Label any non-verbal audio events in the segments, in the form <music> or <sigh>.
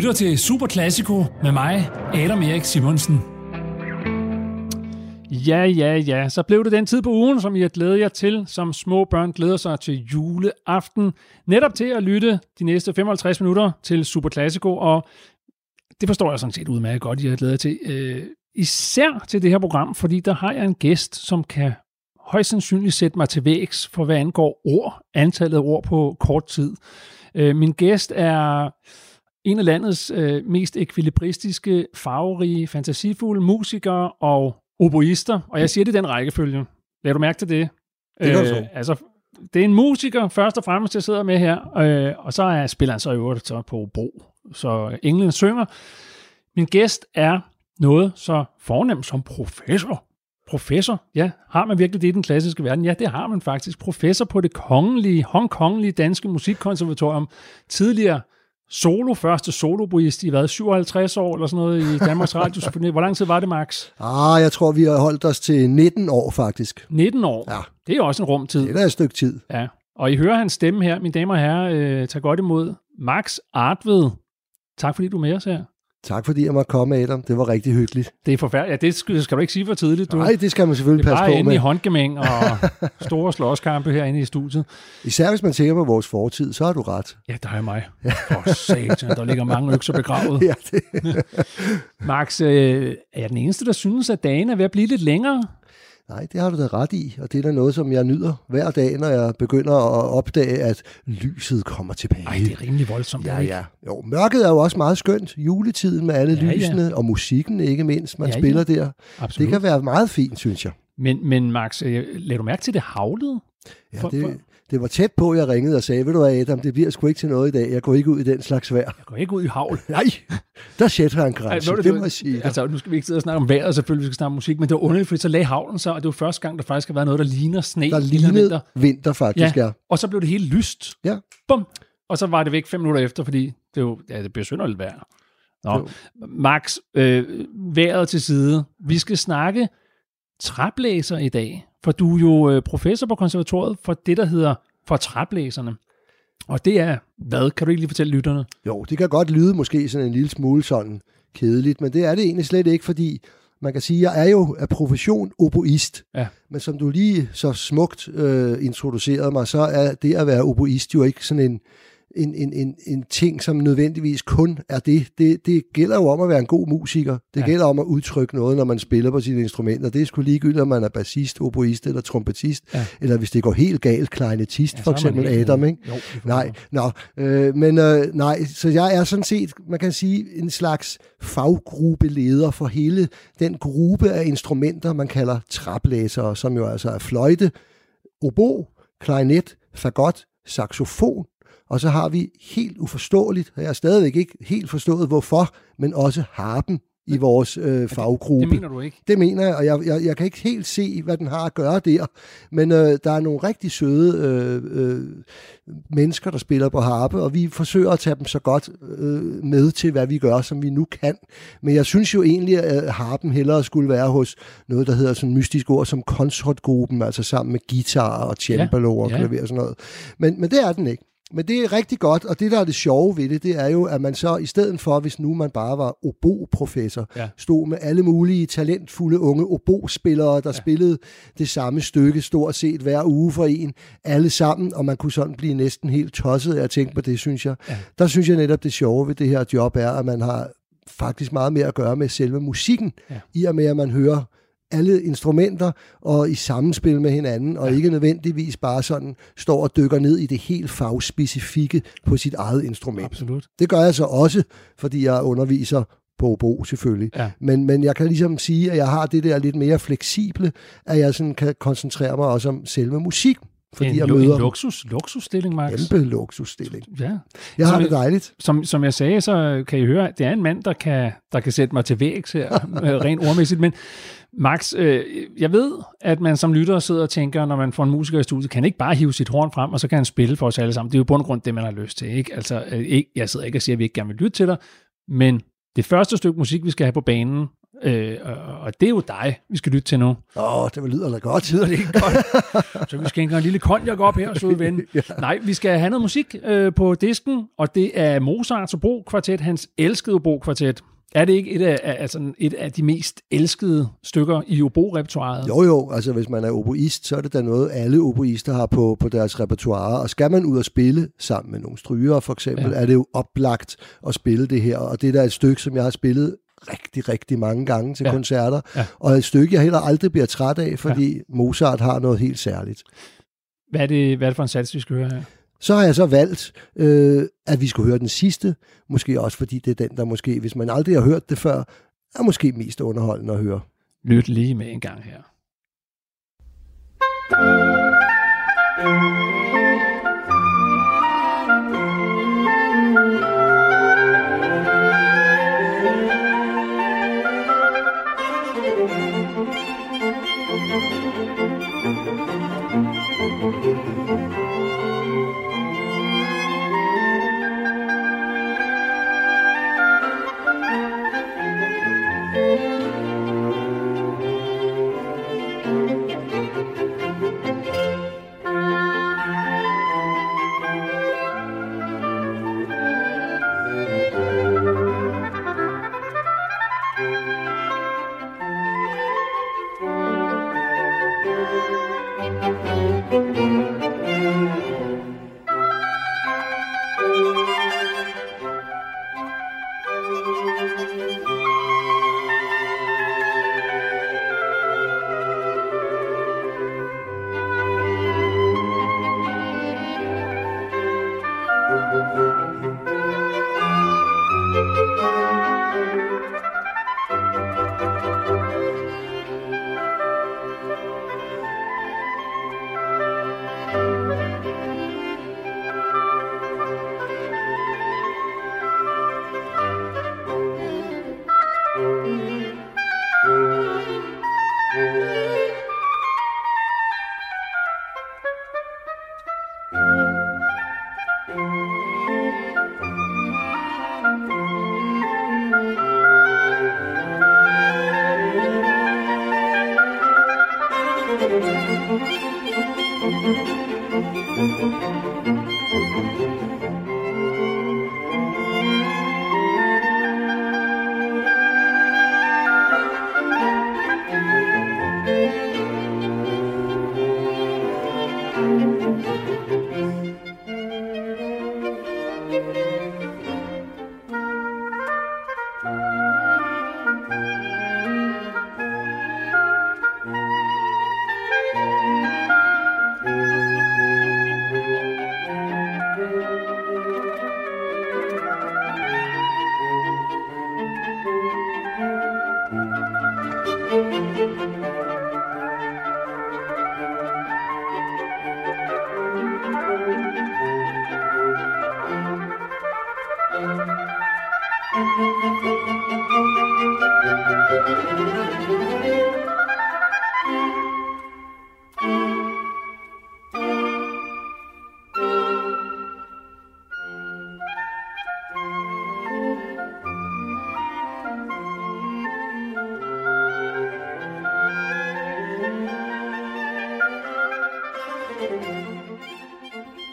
lytter til Super Classico med mig, Adam Erik Simonsen. Ja, ja, ja. Så blev det den tid på ugen, som I har glædet jer til, som små børn glæder sig til juleaften. Netop til at lytte de næste 55 minutter til Super Classico, og det forstår jeg sådan set udmærket godt, I har glædet jer til. Øh, især til det her program, fordi der har jeg en gæst, som kan højst sandsynligt sætte mig til vægs for hvad angår ord, antallet af ord på kort tid. Øh, min gæst er en af landets øh, mest ekvilibristiske, farverige, fantasifulde musikere og oboister, og jeg siger det i den rækkefølge. Lad du mærke til det? Det kan øh, Altså, det er en musiker, først og fremmest, jeg sidder med her, øh, og så er, spiller han så i øvrigt så på bro. Så englen synger. Min gæst er noget så fornemt som professor. Professor, ja, har man virkelig det i den klassiske verden? Ja, det har man faktisk. Professor på det kongelige, Hongkongelige Danske Musikkonservatorium. Tidligere solo, første soloboist i hvad, 57 år eller sådan noget i Danmarks Radio. <laughs> Hvor lang tid var det, Max? Ah, jeg tror, vi har holdt os til 19 år faktisk. 19 år? Ja. Det er også en rumtid. Det er da et stykke tid. Ja. Og I hører hans stemme her, mine damer og herrer. Øh, tag godt imod Max Artved. Tak fordi du er med os her. Tak fordi jeg måtte komme, Adam. Det var rigtig hyggeligt. Det er forfærdeligt. Ja, det skal, skal du ikke sige for tidligt. Du. Nej, det skal man selvfølgelig det er passe bare på inde med. i håndgemæng og <laughs> store slåskampe herinde i studiet. Især hvis man tænker på vores fortid, så har du ret. Ja, der er mig. For satan, der ligger mange økser begravet. <laughs> Ja, det. Max, øh, er jeg den eneste, der synes, at dagen er ved at blive lidt længere? Nej, det har du da ret i, og det er da noget, som jeg nyder hver dag, når jeg begynder at opdage, at lyset kommer tilbage. Nej, det er rimelig voldsomt. Ja, ja. Jo, mørket er jo også meget skønt. Juletiden med alle Ja, ja. lysene, og musikken ikke mindst, man Ja, ja. spiller der. Absolut. Det kan være meget fint, synes jeg. Men, men Max, øh, lad du mærke til det havlede? Ja, For- det, for- det var tæt på, jeg ringede og sagde, ved du hvad, Adam, det bliver sgu ikke til noget i dag. Jeg går ikke ud i den slags vejr. Jeg går ikke ud i havl. <laughs> Nej, der sætter han grænse. Ej, det du, må jeg sige. Altså, nu skal vi ikke sidde og snakke om vejret, selvfølgelig, vi skal snakke om musik, men det var underligt, fordi så lagde havlen sig, og det var første gang, der faktisk har været noget, der ligner sne. der lignede vinter. vinter faktisk, ja. Ja. Og så blev det helt lyst. Ja. Bum. Og så var det væk fem minutter efter, fordi det, jo, ja, det blev synderligt vejr. Nå. Jo. Max, øh, vejret til side. Vi skal snakke træblæser i dag, for du er jo øh, professor på konservatoriet for det, der hedder for træblæserne. Og det er, hvad? Kan du ikke lige fortælle lytterne? Jo, det kan godt lyde måske sådan en lille smule sådan kedeligt, men det er det egentlig slet ikke, fordi man kan sige, at jeg er jo af profession oboist. Ja. Men som du lige så smukt øh, introducerede mig, så er det at være oboist jo ikke sådan en, en, en, en, en ting, som nødvendigvis kun er det. det. Det gælder jo om at være en god musiker. Det Ja. gælder om at udtrykke noget, når man spiller på sine instrumenter. Det er sgu ligegyldigt, om man er bassist, oboist eller trompetist, Ja. eller hvis det går helt galt, kleinetist, ja, for eksempel Adam, ikke? Jo, Nej, nå, øh, men øh, nej, så jeg er sådan set, man kan sige, en slags faggrupeleder for hele den gruppe af instrumenter, man kalder traplæsere, som jo altså er fløjte, obo, klarinet, fagot, saxofon, og så har vi helt uforståeligt, og jeg har stadigvæk ikke helt forstået hvorfor, men også harpen i vores øh, faggruppe. Det mener du ikke? Det mener jeg, og jeg, jeg, jeg kan ikke helt se, hvad den har at gøre der. Men øh, der er nogle rigtig søde øh, øh, mennesker, der spiller på harpe, og vi forsøger at tage dem så godt øh, med til, hvad vi gør, som vi nu kan. Men jeg synes jo egentlig, at harpen hellere skulle være hos noget, der hedder sådan mystisk ord som konsortgruppen, altså sammen med guitar og cembalo og ja. klaver og sådan noget. Men, men det er den ikke. Men det er rigtig godt, og det, der er det sjove ved det, det er jo, at man så i stedet for, hvis nu man bare var obo-professor, Ja. stod med alle mulige talentfulde unge obo-spillere, der ja. spillede det samme stykke stort set hver uge for en, alle sammen, og man kunne sådan blive næsten helt tosset af at tænke på det, synes jeg. Ja. Der synes jeg netop, det sjove ved det her job er, at man har faktisk meget mere at gøre med selve musikken, Ja. i og med, at man hører alle instrumenter og i sammenspil med hinanden, og Ja. ikke nødvendigvis bare sådan står og dykker ned i det helt fagspecifikke på sit eget instrument. Absolut. Det gør jeg så også, fordi jeg underviser på obo selvfølgelig. Ja. Men, men jeg kan ligesom sige, at jeg har det der lidt mere fleksible, at jeg sådan kan koncentrere mig også om selve musik, fordi en, jeg møder en luksus, luksusstilling, Max. kæmpe luksusstilling. Ja. Jeg Som har det dejligt. Som, som jeg sagde, så kan I høre, at det er en mand, der kan, der kan sætte mig til vægs her, <laughs> øh, rent ordmæssigt. Men Max, øh, jeg ved, at man som lytter sidder og tænker, når man får en musiker i studiet, kan ikke bare hive sit horn frem, og så kan han spille for os alle sammen. Det er jo bund grund det, man har lyst til. Ikke? Altså, øh, ikke, jeg sidder ikke og siger, at vi ikke gerne vil lytte til dig, men det første stykke musik, vi skal have på banen, Øh, og, og det er jo dig, vi skal lytte til nu. Åh, oh, det lyder da godt. Lyder det ikke godt? <laughs> Så vi skal en lille konjak op her, søde ven. <laughs> ja. Nej, vi skal have noget musik øh, på disken, og det er Mozarts Obro-kvartet, hans elskede Obro-kvartet. Er det ikke et af, altså et af de mest elskede stykker i obo-repertoiret? Jo, jo. Altså, hvis man er oboist, så er det da noget, alle oboister har på, på deres repertoire. Og skal man ud og spille sammen med nogle strygere, for eksempel, ja. er det jo oplagt at spille det her. Og det er da et stykke, som jeg har spillet rigtig, rigtig mange gange til ja. koncerter. Ja. Og et stykke, jeg heller aldrig bliver træt af, fordi ja. Mozart har noget helt særligt. Hvad er det, hvad er det for en sats, vi skal høre her? Så har jeg så valgt, øh, at vi skulle høre den sidste, måske også fordi det er den, der måske, hvis man aldrig har hørt det før, er måske mest underholdende at høre. Lyt lige med en gang her.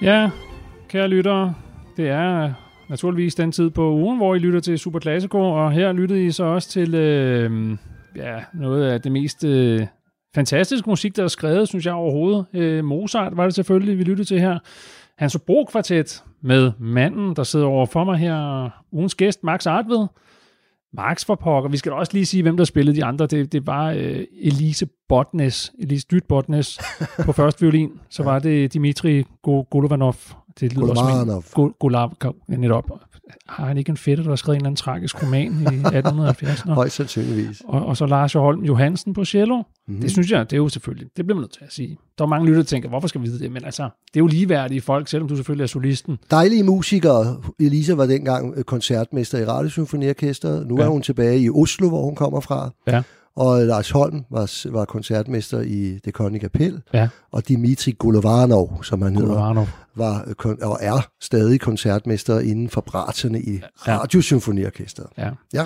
Ja, kære lyttere, det er øh, naturligvis den tid på ugen, hvor I lytter til Super Classico, og her lyttede I så også til øh, ja, noget af det mest øh, fantastiske musik, der er skrevet, synes jeg overhovedet. Øh, Mozart var det selvfølgelig, vi lyttede til her. Hans Bro-kvartet med manden, der sidder over for mig her, ugens gæst, Max Artved. Max for pokker. Vi skal også lige sige, hvem der spillede de andre. Det, det var øh, Elise Botnes, Elise Dyt Botnes <laughs> på første violin. Så var det Dimitri Golovanov. Det lyder Golomanov. som Golav, netop. Har han ikke en fætter, der har skrevet en eller anden tragisk roman i 1870? Højst sandsynligvis. Og, og så Lars Holm Johansen på cello. Mm-hmm. Det synes jeg, det er jo selvfølgelig, det bliver man nødt til at sige. Der er mange lytter, der tænker, hvorfor skal vi vide det? Men altså, det er jo ligeværdige folk, selvom du selvfølgelig er solisten. Dejlige musikere. Elisa var dengang koncertmester i Radiosymfoniorkestret. Nu ja. er hun tilbage i Oslo, hvor hun kommer fra. Ja. Og Lars Holm var, var koncertmester i det kongelige kapel, Ja. og Dimitri Golovanov, som han hedder, var øh, kon- og er stadig koncertmester inden for braterne i Ja. Radiosymfoniorkestret. Ja. Ja.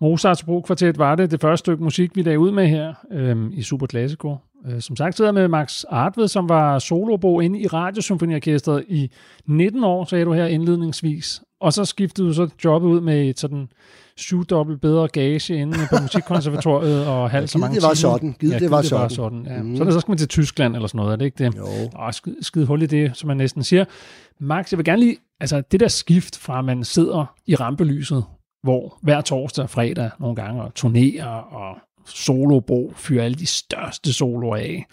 Mozarts Brokvartet var det det første stykke musik, vi lagde ud med her øhm, i Super Classico. Øh, som sagt sidder med Max Artved, som var solobo inde i Radiosymfoniorkestret i 19 år, sagde du her indledningsvis. Og så skiftede du så jobbet ud med et sådan syvdobbelt bedre gage inde på Musikkonservatoriet <laughs> og halvt så givet mange det var timer. sådan. Givet det var det var sådan. sådan. Ja. Mhm. Så, så skal man til Tyskland eller sådan noget, er det ikke det? Jo. Og skide, skide hul i det, som man næsten siger. Max, jeg vil gerne lige, altså det der skift fra, at man sidder i rampelyset, hvor hver torsdag og fredag nogle gange og turnerer og solobro fyrer alle de største soloer af.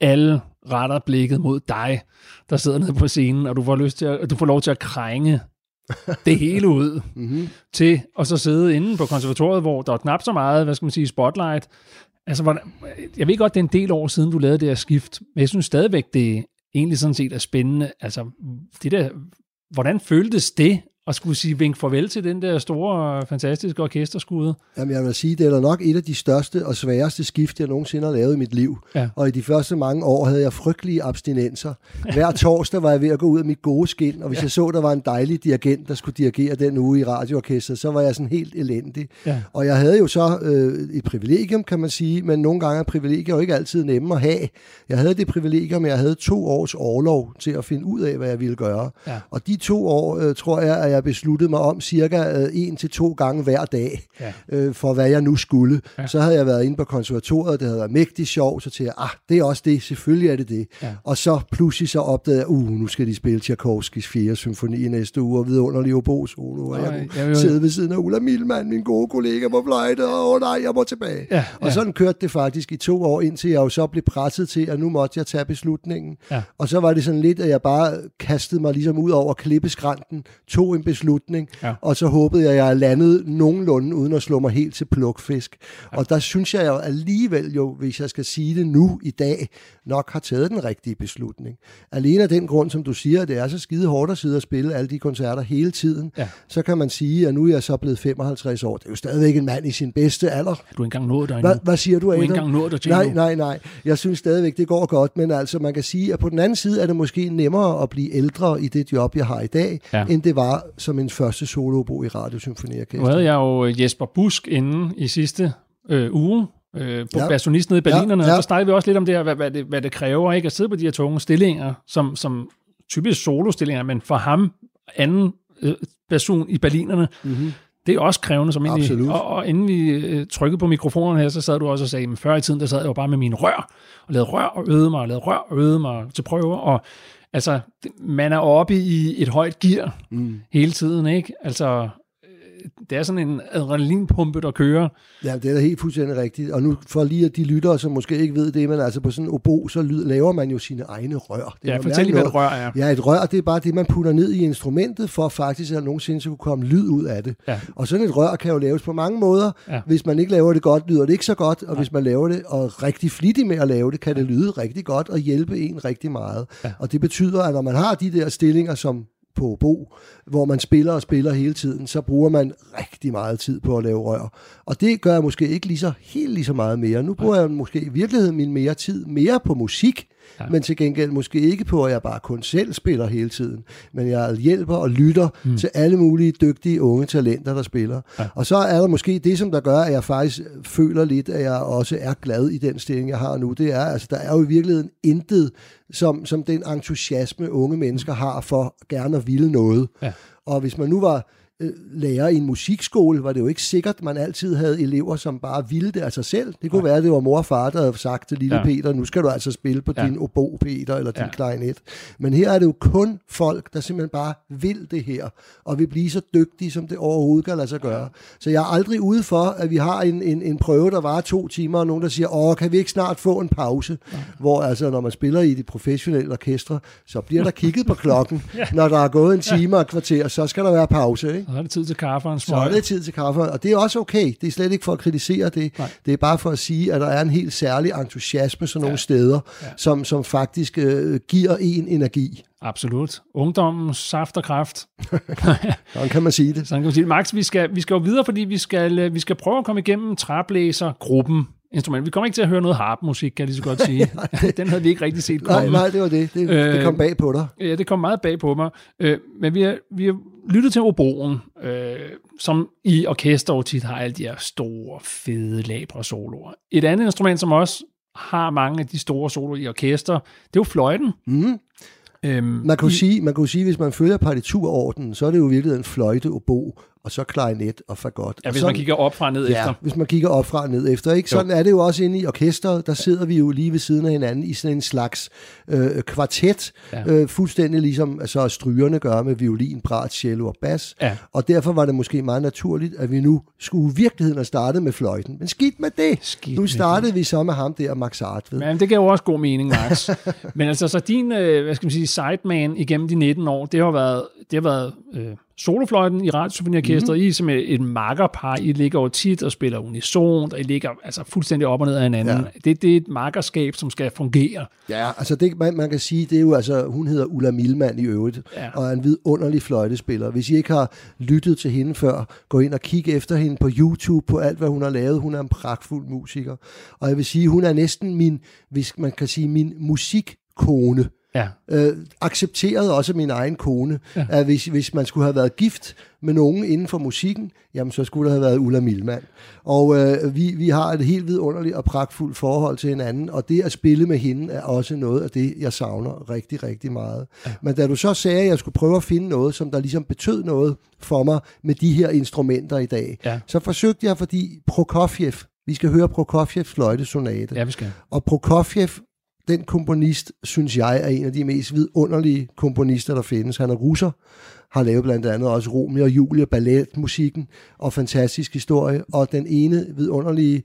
Alle retter blikket mod dig, der sidder nede på scenen, og du får, lyst til at, du får lov til at krænge <laughs> det hele ud Mm-hmm. til at så sidde inde på konservatoriet, hvor der er knap så meget, hvad skal man sige, spotlight. Altså, hvordan, jeg ved godt, det er en del år siden, du lavede det her skift, men jeg synes stadigvæk, det egentlig sådan set er spændende. Altså, det der, hvordan føltes det at skulle sige vink farvel til den der store, fantastiske orkesterskude? Jamen, jeg vil sige, det er nok et af de største og sværeste skift, jeg nogensinde har lavet i mit liv. Ja. Og i de første mange år havde jeg frygtelige abstinenser. Hver torsdag var jeg ved at gå ud af mit gode skin, og hvis ja. jeg så, der var en dejlig dirigent, der skulle dirigere den uge i radioorkestret, så var jeg sådan helt elendig. Ja. Og jeg havde jo så øh, et privilegium, kan man sige, men nogle gange er privilegier jo ikke altid nemme at have. Jeg havde det privilegium, at jeg havde to års overlov til at finde ud af, hvad jeg ville gøre. Ja. Og de to år, øh, tror jeg, at jeg besluttede mig om cirka øh, en til to gange hver dag, Ja. øh, for hvad jeg nu skulle. Ja. Så havde jeg været inde på konservatoriet, det havde været mægtig sjovt, så til jeg, ah, det er også det, selvfølgelig er det det. Ja. Og så pludselig så opdagede jeg, uh, nu skal de spille Tchaikovskis 4. symfoni i næste uge, og vidunderlig obo solo, og jeg jeg kunne vil- sidde ved siden af Ulla Milman, min gode kollega på fløjte, og åh nej, jeg må tilbage. Ja, Og ja. sådan kørte det faktisk i to år, indtil jeg jo så blev presset til, at nu måtte jeg tage beslutningen. Ja. Og så var det sådan lidt, at jeg bare kastede mig ligesom ud over klippeskrænten, tog en beslutning, Ja. og så håbede jeg, at jeg landede nogenlunde, uden at slå mig helt til plukfisk. Ja. Og der synes jeg jo alligevel jo, hvis jeg skal sige det nu i dag, nok har taget den rigtige beslutning. Alene af den grund, som du siger, at det er så skide hårdt at sidde og spille alle de koncerter hele tiden, Ja. så kan man sige, at nu er jeg så blevet 55 år. Det er jo stadigvæk en mand i sin bedste alder. Du ikke engang nået dig endnu. Hvad, siger du, Du ikke engang nået dig til Nej, nej, nej. Jeg synes stadigvæk, det går godt, men altså man kan sige, at på den anden side er det måske nemmere at blive ældre i det job, jeg har i dag, ja. end det var som en første solobo i Radiosymfoniorkester. Nu havde jeg jo øh, Jesper Busk inde i sidste øh, uge, øh, på ja. Bassonist nede i Berlinerne, ja, Ja, og så snakkede vi også lidt om det her, hvad, hvad, det, hvad det kræver ikke at sidde på de her tunge stillinger, som, som typisk solostillinger, men for ham, anden øh, person i Berlinerne, Mm-hmm. det er også krævende, som egentlig, Absolut. og, og inden vi øh, trykkede på mikrofonerne her, så sad du også og sagde, men før i tiden, der sad jeg jo bare med mine rør, og lavede rør og øvede mig, og lavede rør og øvede mig til prøver, og altså, man er oppe i et højt gear Mm. hele tiden, ikke? Altså, det er sådan en adrenalinpumpe, der kører. Ja, det er da helt fuldstændig rigtigt. Og nu for lige at de lyttere, som måske ikke ved det, men altså på sådan en obo, så lyd, laver man jo sine egne rør. Det er Ja, jo fortæl lige, hvad et rør er. Ja, et rør, det er bare det, man putter ned i instrumentet, for faktisk at nogensinde så kunne komme lyd ud af det. Ja. Og sådan et rør kan jo laves på mange måder. Ja. Hvis man ikke laver det godt, lyder det ikke så godt, og hvis man laver det og rigtig flittig med at lave det, kan det lyde rigtig godt og hjælpe en rigtig meget. Ja. Og det betyder, at når man har de der stillinger, som på Bo, hvor man spiller og spiller hele tiden, så bruger man rigtig meget tid på at lave rør. Og det gør jeg måske ikke lige så helt lige så meget mere. Nu bruger jeg måske i virkeligheden min mere tid mere på musik, Ja. men til gengæld måske ikke på, at jeg bare kun selv spiller hele tiden, men jeg hjælper og lytter mm. til alle mulige dygtige unge talenter, der spiller. Ja. Ja. Og så er der måske det, som der gør, at jeg faktisk føler lidt, at jeg også er glad i den stilling, jeg har nu. Det er, altså, der er jo i virkeligheden intet, som, som den entusiasme, unge mennesker har for gerne at ville noget. Ja. Og hvis man nu var øh, lærer i en musikskole, var det jo ikke sikkert, at man altid havde elever, som bare ville det af sig selv. Det kunne Nej. være, at det var mor og far, der havde sagt til lille Ja. ja. Peter, nu skal du altså spille på Ja. ja. din obo, Peter, eller din Ja. ja. klarinet. Men her er det jo kun folk, der simpelthen bare vil det her, og vil blive så dygtige, som det overhovedet kan lade sig gøre. Så jeg er aldrig ude for, at vi har en, en, en prøve, der varer to timer, og nogen, der siger, åh, kan vi ikke snart få en pause? Ja. Hvor altså, når man spiller i de professionelle orkestre, så bliver der kigget på <laughs> klokken, ja. når der er gået en time og et kvarter, så skal der være pause, ikke? Så er det tid til kaffe og en Så er smøg. det tid til kaffe, og det er også okay. Det er slet ikke for at kritisere det. Nej. Det er bare for at sige, at der er en helt særlig entusiasme sådan nogle Ja. steder, Ja. som, som faktisk øh, giver en energi. Absolut. Ungdommens saft og kraft. <laughs> Sådan kan man sige det. Sådan kan man sige det. Max, vi skal, vi skal jo videre, fordi vi skal, øh, vi skal prøve at komme igennem træblæsergruppen instrument. Vi kommer ikke til at høre noget harpmusik, kan jeg lige så godt <laughs> sige. <laughs> Den havde vi ikke rigtig set komme. Nej, nej, det var det. Det, øh, det kom bag på dig. Ja, det kom meget bag på mig. Øh, men vi har, vi har lyttet til oboen, øh, som i orkester tit har alle de her store, fede labre soloer. Et andet instrument, som også har mange af de store soloer i orkester, det er jo fløjten. Mm. Øhm, man, kunne i, sige, man kunne sige, hvis man følger partiturordenen, så er det jo virkelig en fløjte, obo og så klarinet og fagot. Ja, hvis sådan, man kigger op fra ned ja, efter. hvis man kigger op fra ned efter. Ikke? Sådan jo. er det jo også inde i orkestret. Der sidder vi jo lige ved siden af hinanden i sådan en slags øh, kvartet. Ja. Øh, fuldstændig ligesom altså, strygerne gør med violin, brat, cello og bas. Ja. Og derfor var det måske meget naturligt, at vi nu skulle i virkeligheden have startet med fløjten. Men skidt med det. Skidt nu startede det. vi så med ham der, Max Artved. Men det gav jo også god mening, Max. <laughs> Men altså, så din, øh, hvad skal man sige, sideman igennem de 19 år, det har været, det har været øh, solofløjten i Radiosymfoniorkestret. Mm-hmm. I er som et, makkerpar. I ligger jo tit og spiller unisont, og I ligger altså fuldstændig op og ned af hinanden. Ja. Det, det er et makkerskab, som skal fungere. Ja, altså det, man, man kan sige, det er jo altså, hun hedder Ulla Milman i øvrigt, ja. og er en vidunderlig fløjtespiller. Hvis I ikke har lyttet til hende før, gå ind og kig efter hende på YouTube, på alt, hvad hun har lavet. Hun er en pragtfuld musiker. Og jeg vil sige, hun er næsten min, hvis man kan sige, min musikkone. Ja. Øh, accepterede også min egen kone, ja. at hvis, hvis man skulle have været gift med nogen inden for musikken, jamen så skulle der have været Ulla Milman. Og øh, vi, vi har et helt vidunderligt og pragtfuldt forhold til hinanden, og det at spille med hende er også noget af det, jeg savner rigtig, rigtig meget. Ja. Men da du så sagde, at jeg skulle prøve at finde noget, som der ligesom betød noget for mig med de her instrumenter i dag, ja. så forsøgte jeg, fordi Prokofjev, vi skal høre Prokofievs fløjtesonate. Ja, vi skal. Og Prokofjev den komponist, synes jeg, er en af de mest vidunderlige komponister, der findes. Han er russer, har lavet blandt andet også Romeo og Julia, balletmusikken og fantastisk historie, og den ene vidunderlige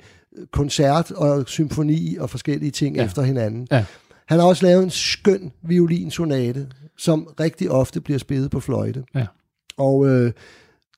koncert og symfoni og forskellige ting ja. efter hinanden. Ja. Han har også lavet en skøn violinsonate, som rigtig ofte bliver spillet på fløjte. Ja. Og øh,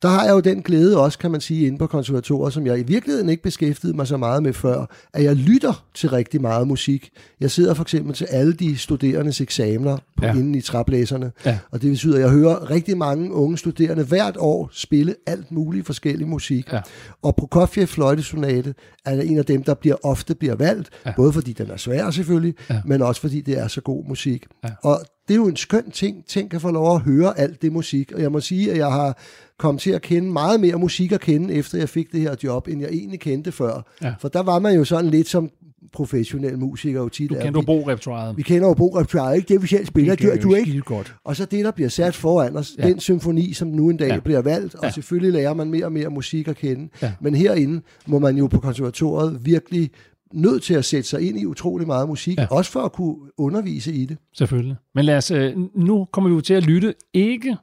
der har jeg jo den glæde også, kan man sige, inde på konservatoriet, som jeg i virkeligheden ikke beskæftigede mig så meget med før, at jeg lytter til rigtig meget musik. Jeg sidder for eksempel til alle de studerendes eksamener på, ja. inden i traplæserne, ja. og det betyder, at jeg hører rigtig mange unge studerende hvert år spille alt muligt forskellig musik. Ja. Og Prokofjev fløjtesonate er en af dem, der bliver ofte bliver valgt, ja. både fordi den er svær selvfølgelig, ja. men også fordi det er så god musik. Ja. Og det er jo en skøn ting. Tænk at få lov at høre alt det musik. Og jeg må sige, at jeg har kommet til at kende meget mere musik at kende, efter jeg fik det her job, end jeg egentlig kendte før. Ja. For der var man jo sådan lidt som professionel musiker jo tit. Du kender jo bo Vi kender jo bo ikke? Det vi selv spiller, det du ikke? Godt. Og så det, der bliver sat foran os, ja. den symfoni, som nu en dag ja. bliver valgt, og ja. selvfølgelig lærer man mere og mere musik at kende. Ja. Men herinde må man jo på konservatoriet virkelig nødt til at sætte sig ind i utrolig meget musik, ja. også for at kunne undervise i det. Selvfølgelig. Men lad os, øh, nu kommer vi jo til at lytte ikke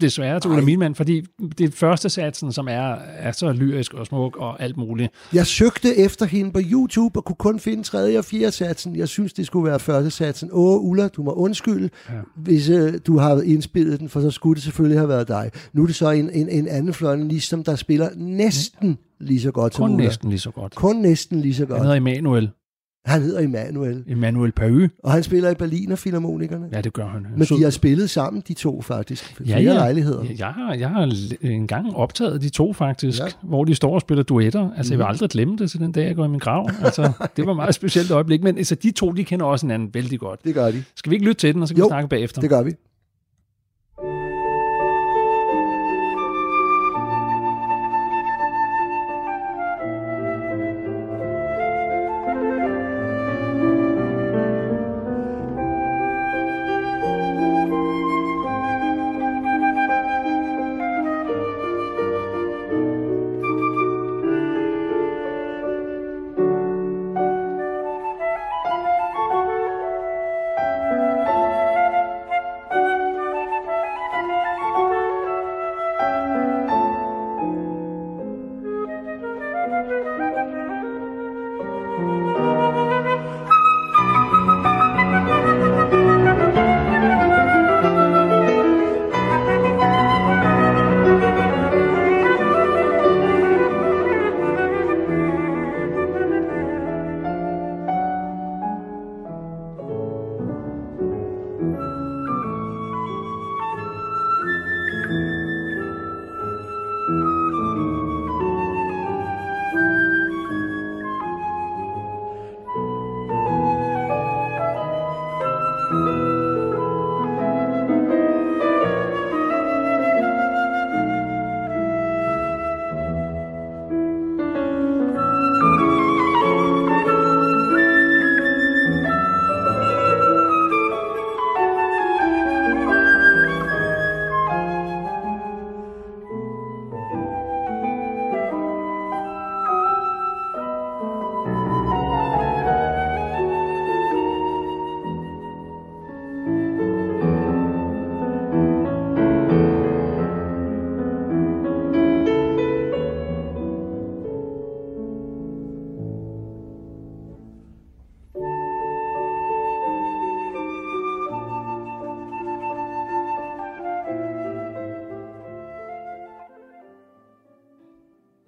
desværre til Ulla Milman, fordi det første satsen, som er, er så lyrisk og smuk og alt muligt. Jeg søgte efter hende på YouTube og kunne kun finde tredje og fjerde satsen. Jeg synes, det skulle være første satsen. Åh, Ulla, du må undskylde, ja. hvis uh, du har indspillet den, for så skulle det selvfølgelig have været dig. Nu er det så en, en, en anden fløjtenist, som der spiller næsten lige så godt kun som Ulla. Næsten lige så godt. Kun næsten lige så godt. Han hedder Emanuel. Han hedder Emanuel. Emanuel Pahu. Og han spiller i Berlin og Philharmonikerne. Ja, det gør han. Men de har spillet sammen, de to faktisk. Flere ja, ja. lejligheder. Jeg har, jeg har engang optaget de to faktisk, ja. hvor de står og spiller duetter. Altså, mm. jeg vil mhm. aldrig glemme det til den dag, jeg går i min grav. Altså, <laughs> det var et meget specielt øjeblik. Men altså, de to, de kender også hinanden vældig godt. Det gør de. Skal vi ikke lytte til den, og så kan jo, vi snakke bagefter? det gør vi.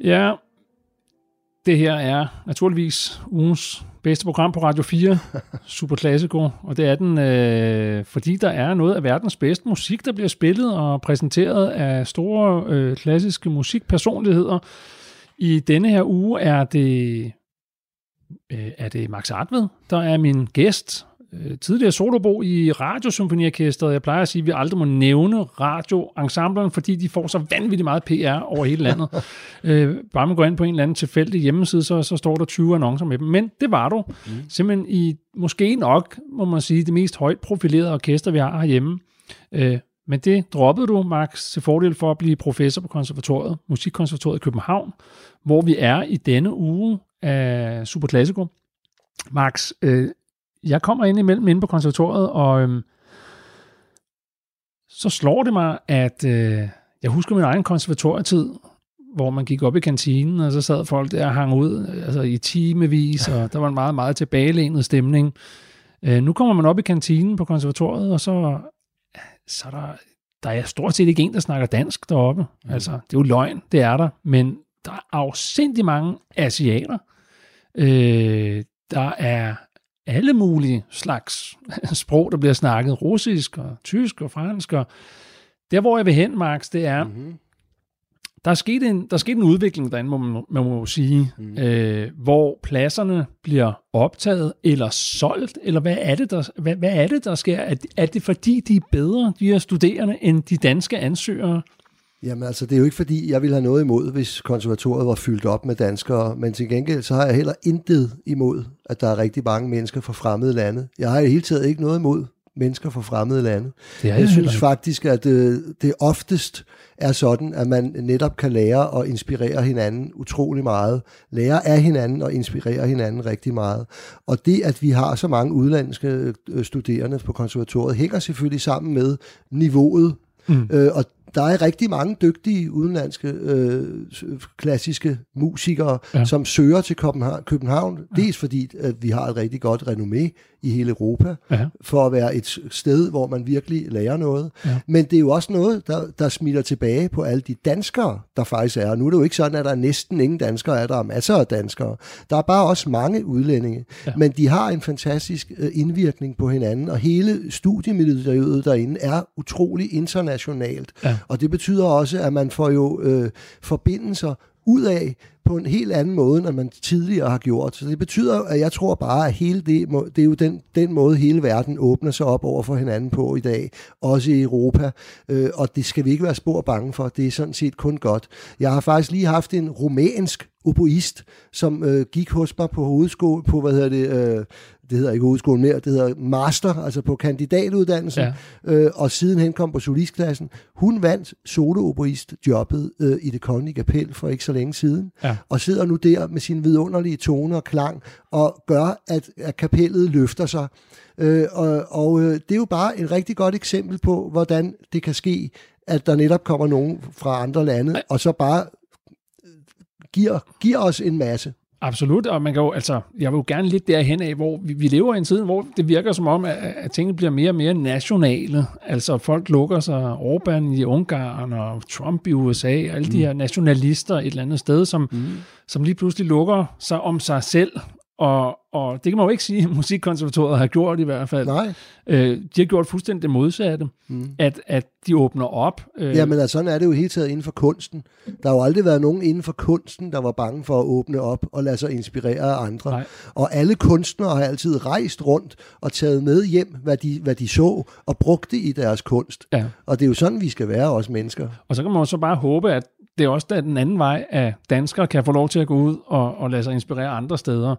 Ja, det her er naturligvis ugens bedste program på Radio 4, <laughs> Super Classico, og det er den, øh, fordi der er noget af verdens bedste musik, der bliver spillet og præsenteret af store øh, klassiske musikpersonligheder. I denne her uge er det, øh, er det Max Artved, der er min gæst, øh, tidligere solobo i Radiosymfoniorkestret. Jeg plejer at sige, at vi aldrig må nævne radioensemblerne, fordi de får så vanvittigt meget PR over hele landet. <laughs> øh, bare man går ind på en eller anden tilfældig hjemmeside, så, så står der 20 annoncer med dem. Men det var du. Mm. Simpelthen i måske nok, må man sige, det mest højt profilerede orkester, vi har herhjemme. Øh, men det droppede du, Max, til fordel for at blive professor på konservatoriet, Musikkonservatoriet i København, hvor vi er i denne uge af Super Classico. Max, øh, jeg kommer ind imellem inde på konservatoriet, og øhm, så slår det mig, at øh, jeg husker min egen konservatorietid, hvor man gik op i kantinen, og så sad folk der og hang ud altså i timevis, og der var en meget, meget tilbagelænet stemning. Øh, nu kommer man op i kantinen på konservatoriet, og så, så er der, der er stort set ikke en, der snakker dansk deroppe. Mm. Altså, det er jo løgn, det er der, men der er afsindig mange asiater. Øh, der er alle mulige slags <laughs> sprog, der bliver snakket. Russisk og tysk og fransk. Og der, hvor jeg vil hen, Max, det er, mm-hmm. der, er sket en, der er sket en udvikling derinde, må man, man må sige, mm. øh, hvor pladserne bliver optaget eller solgt, eller hvad er det, der, hvad, hvad er det, der sker? Er, er det fordi, de er bedre, de her studerende, end de danske ansøgere? Jamen altså, det er jo ikke fordi, jeg ville have noget imod, hvis konservatoriet var fyldt op med danskere, men til gengæld så har jeg heller intet imod, at der er rigtig mange mennesker fra fremmede lande. Jeg har i hele taget ikke noget imod mennesker fra fremmede lande. Det jeg, jeg synes faktisk, at det, øh, det oftest er sådan, at man netop kan lære og inspirere hinanden utrolig meget. Lære af hinanden og inspirere hinanden rigtig meget. Og det, at vi har så mange udlandske øh, studerende på konservatoriet, hænger selvfølgelig sammen med niveauet Mm. Øh, og der er rigtig mange dygtige udenlandske øh, klassiske musikere, ja. som søger til København. København ja. Dels fordi, at vi har et rigtig godt renommé i hele Europa, ja. for at være et sted, hvor man virkelig lærer noget. Ja. Men det er jo også noget, der, der smitter tilbage på alle de danskere, der faktisk er. Nu er det jo ikke sådan, at der er næsten ingen danskere, er der er masser af danskere. Der er bare også mange udlændinge. Ja. Men de har en fantastisk øh, indvirkning på hinanden, og hele studiemiljøet derinde er utrolig internationalt. Ja. Og det betyder også, at man får jo øh, forbindelser ud af på en helt anden måde, end man tidligere har gjort. Så det betyder, at jeg tror bare, at hele det, det er jo den, den måde, hele verden åbner sig op over for hinanden på i dag, også i Europa, øh, og det skal vi ikke være spor bange for. Det er sådan set kun godt. Jeg har faktisk lige haft en rumænsk oboist, som øh, gik hos mig på hovedskole, på, hvad hedder det, øh, det hedder ikke hovedskolen mere, det hedder master, altså på kandidatuddannelsen, ja. øh, og sidenhen kom på solistklassen. Hun vandt solooboist-jobbet øh, i det kongelige kapel for ikke så længe siden, ja. og sidder nu der med sin vidunderlige tone og klang, og gør, at, at kapellet løfter sig. Øh, og og øh, det er jo bare et rigtig godt eksempel på, hvordan det kan ske, at der netop kommer nogen fra andre lande, og så bare giver, giver os en masse. Absolut, og man kan jo, altså, jeg vil jo gerne lidt derhen af, hvor vi, vi lever i en tid, hvor det virker som om, at, at tingene bliver mere og mere nationale. Altså folk lukker sig, Orbán i Ungarn og Trump i USA, alle mm. de her nationalister et eller andet sted, som, mm. som lige pludselig lukker sig om sig selv og, og det kan man jo ikke sige, at Musikkonservatoriet har gjort i hvert fald. Nej. Øh, de har gjort fuldstændig det modsatte, mm. at, at de åbner op. Øh. Jamen altså, sådan er det jo hele taget inden for kunsten. Der har jo aldrig været nogen inden for kunsten, der var bange for at åbne op og lade sig inspirere af andre. Nej. Og alle kunstnere har altid rejst rundt og taget med hjem, hvad de, hvad de så, og brugt det i deres kunst. Ja. Og det er jo sådan, vi skal være, også mennesker. Og så kan man så bare håbe, at det er også den anden vej, at danskere kan få lov til at gå ud og, og lade sig inspirere andre steder.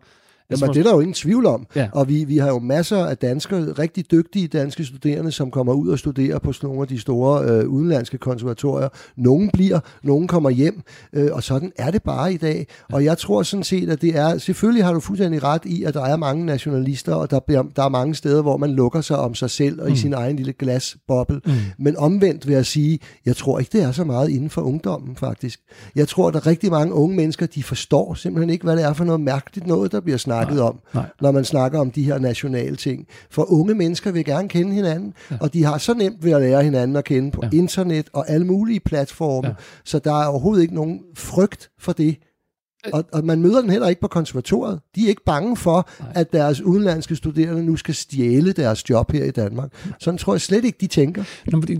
Jamen, det er der jo ingen tvivl om. Ja. Og vi, vi har jo masser af danskere, rigtig dygtige danske studerende, som kommer ud og studerer på nogle af de store øh, udenlandske konservatorier. Nogle bliver, nogle kommer hjem, øh, og sådan er det bare i dag. Og jeg tror sådan set, at det er, selvfølgelig har du fuldstændig ret i, at der er mange nationalister, og der, bliver, der er mange steder, hvor man lukker sig om sig selv og mm. i sin egen lille glasboble. Mm. Men omvendt vil jeg sige, jeg tror ikke, det er så meget inden for ungdommen faktisk. Jeg tror, at der er rigtig mange unge mennesker, de forstår simpelthen ikke, hvad det er for noget mærkeligt noget, der bliver snakket snakket Nej. om, Nej. når man snakker om de her nationale ting. For unge mennesker vil gerne kende hinanden, ja. og de har så nemt ved at lære hinanden at kende på Ja. internet og alle mulige platforme, Ja. så der er overhovedet ikke nogen frygt for det. Og, og man møder den heller ikke på konservatoriet. De er ikke bange for, Nej. Nej. at deres udenlandske studerende nu skal stjæle deres job her i Danmark. Sådan tror jeg slet ikke, de tænker. Nå, fordi,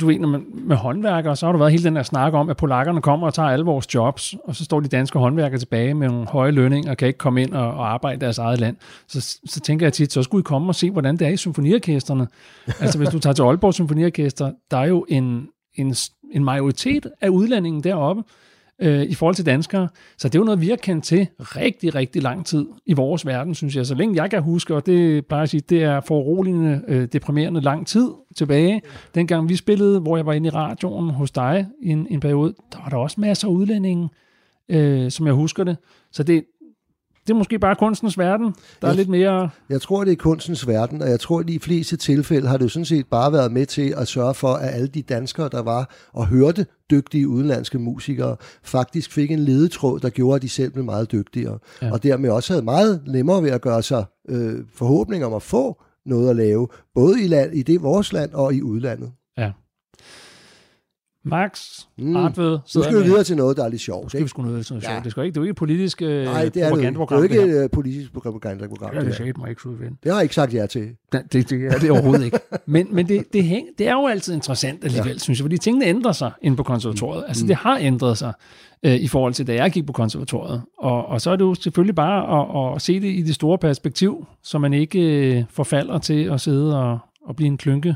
du ved, når man, med håndværkere, så har der været hele den der snak om, at polakkerne kommer og tager alle vores jobs, og så står de danske håndværkere tilbage med nogle høje lønninger og kan ikke komme ind og, og arbejde i deres eget land. Så, så tænker jeg tit, så skulle I komme og se, hvordan det er i symfoniorkestrene. <laughs> altså hvis du tager til Aalborg Symfoniorkester, der er jo en, en, en majoritet af udlændingen deroppe, øh, i forhold til danskere. Så det er jo noget, vi har kendt til rigtig, rigtig lang tid i vores verden, synes jeg. Så længe jeg kan huske, og det plejer jeg at sige, det er foruroligende, øh, deprimerende lang tid tilbage. Dengang vi spillede, hvor jeg var inde i radioen hos dig i en, en periode, der var der også masser af udlændinge, øh, som jeg husker det. Så det, det er måske bare kunstens verden. Der er Jeg- lidt mere... Jeg tror, det er kunstens verden, og jeg tror, at i de fleste tilfælde har det jo sådan set bare været med til at sørge for, at alle de danskere, der var og hørte dygtige udenlandske musikere, faktisk fik en ledetråd, der gjorde, at de selv blev meget dygtigere. Ja. Og dermed også havde meget nemmere ved at gøre sig øh, forhåbninger om at få noget at lave, både i, land, i det vores land og i udlandet. Max Mm. mm. Artved Nu skal vi videre til noget, der er lidt sjovt. skal vi sgu noget sådan Ja. sjovt. Det skal ikke, det er jo ikke et politisk øh, Nej, det er det ikke. Det er jo ikke et øh, politisk propagandaprogram. Ja, Det, sagde mig ikke, Sudvind. det har jeg ikke sagt ja til. Det, det, det er det overhovedet ikke. Men, men det, det, hæng, det er jo altid interessant alligevel, ja. synes jeg, fordi tingene ændrer sig inde på konservatoriet. Altså, det har ændret sig øh, i forhold til, da jeg gik på konservatoriet. Og, og så er det jo selvfølgelig bare at, at se det i det store perspektiv, så man ikke øh, forfalder til at sidde og, og blive en klynke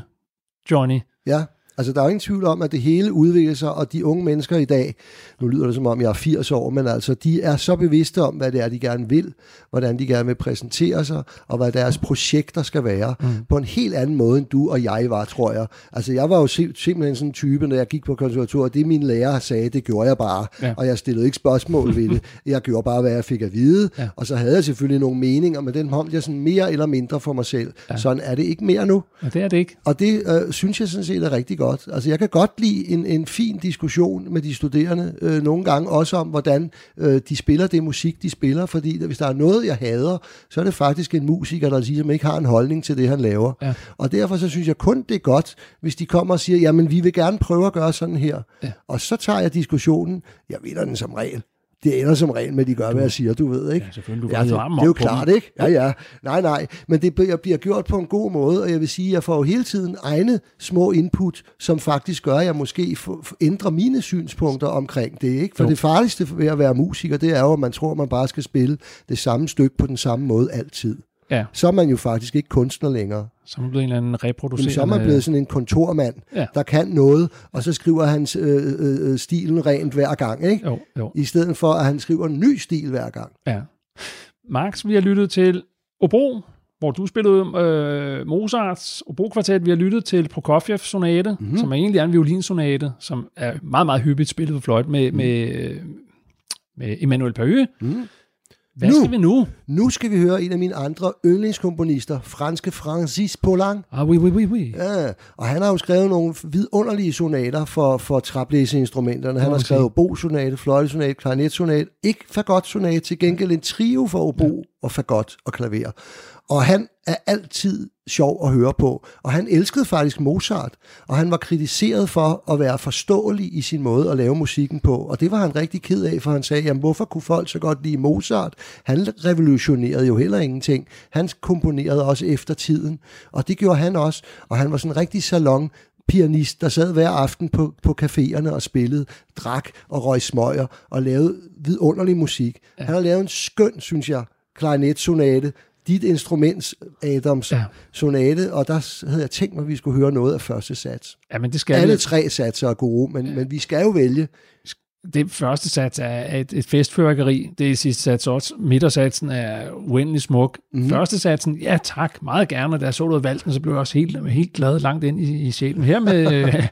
Johnny. Ja, altså der er jo ingen tvivl om, at det hele udvikler sig, og de unge mennesker i dag, nu lyder det som om jeg er 80 år, men altså de er så bevidste om, hvad det er, de gerne vil, hvordan de gerne vil præsentere sig, og hvad deres projekter skal være, mm. på en helt anden måde, end du og jeg var, tror jeg. Altså jeg var jo sim- simpelthen sådan en type, når jeg gik på konservatoriet, det min lærer sagde, det gjorde jeg bare, Ja. og jeg stillede ikke spørgsmål ved det. <laughs> Jeg gjorde bare, hvad jeg fik at vide, ja. og så havde jeg selvfølgelig nogle meninger, men den holdt jeg sådan mere eller mindre for mig selv. Ja. Sådan er det ikke mere nu. Og det er det ikke. Og det øh, synes jeg sådan set er rigtig godt. Altså jeg kan godt lide en, en fin diskussion med de studerende, øh, nogle gange også om, hvordan øh, de spiller det musik, de spiller, fordi hvis der er noget, jeg hader, så er det faktisk en musiker, der ligesom ikke har en holdning til det, han laver. Ja. Og derfor så synes jeg kun, det er godt, hvis de kommer og siger, jamen vi vil gerne prøve at gøre sådan her. Ja. Og så tager jeg diskussionen, jeg vinder den som regel. Det ender som regel med, at de gør, hvad jeg siger, du ved, ikke? Ja, selvfølgelig. Du Ja, det, det, er jo klart, ikke? Ja, ja. Nej, nej. Men det bliver- bliver gjort på en god måde, og jeg vil sige, at jeg får jo hele tiden egne små input, som faktisk gør, at jeg måske ændrer mine synspunkter omkring det, ikke? For Jo. det farligste ved at være musiker, det er jo, at man tror, at man bare skal spille det samme stykke på den samme måde altid. Ja, Så er man jo faktisk ikke kunstner længere. Så er man blevet en eller anden reproducerende... så er man blevet sådan en kontormand, Ja. der kan noget, og så skriver han øh, øh, øh, stilen rent hver gang, ikke? Jo, jo. I stedet for, at han skriver en ny stil hver gang. Ja. Max, vi har lyttet til Obro, hvor du spillede øh, Mozarts Obro-kvartet. Vi har lyttet til Prokofjev-sonate, Mhm. mm-hmm. som er egentlig er en violinsonate, som er meget, meget hyppigt spillet på fløjt med, mm. med, øh, med Emmanuel Pahø. Mm. Hvad Nu. skal vi nu? Nu skal vi høre en af mine andre yndlingskomponister, franske Francis Poulenc. Ah, oui, oui, oui, oui. Ja, og han har jo skrevet nogle vidunderlige sonater for, for traplæseinstrumenterne. Han har skrevet obo-sonate, fløjtesonate, klarinetsonate, ikke fagot-sonate, til gengæld en trio for obo og fagot og klaver. Og han er altid sjov at høre på. Og han elskede faktisk Mozart, og han var kritiseret for at være forståelig i sin måde at lave musikken på. Og det var han rigtig ked af, for han sagde, jamen hvorfor kunne folk så godt lide Mozart? Han revolutionerede jo heller ingenting. Han komponerede også efter tiden, og det gjorde han også. Og han var sådan en rigtig salon pianist, der sad hver aften på, på caféerne og spillede, drak og røg smøger og lavede vidunderlig musik. Ja. Han har lavet en skøn, synes jeg, klarinetsonate, dit instruments Adams Ja. sonate, og der havde jeg tænkt mig, at vi skulle høre noget af første sats. Ja, men det skal Alle vi. tre satser er gode, men, ja. men vi skal jo vælge. Det første sats er et, et festfyrkeri. Det er sidste sats også. Midtersatsen er uendelig smuk. Mm. Første satsen, ja tak, meget gerne. Da jeg så du valgten, så blev jeg også helt, helt glad langt ind i, i sjælen. Her med <laughs> øh,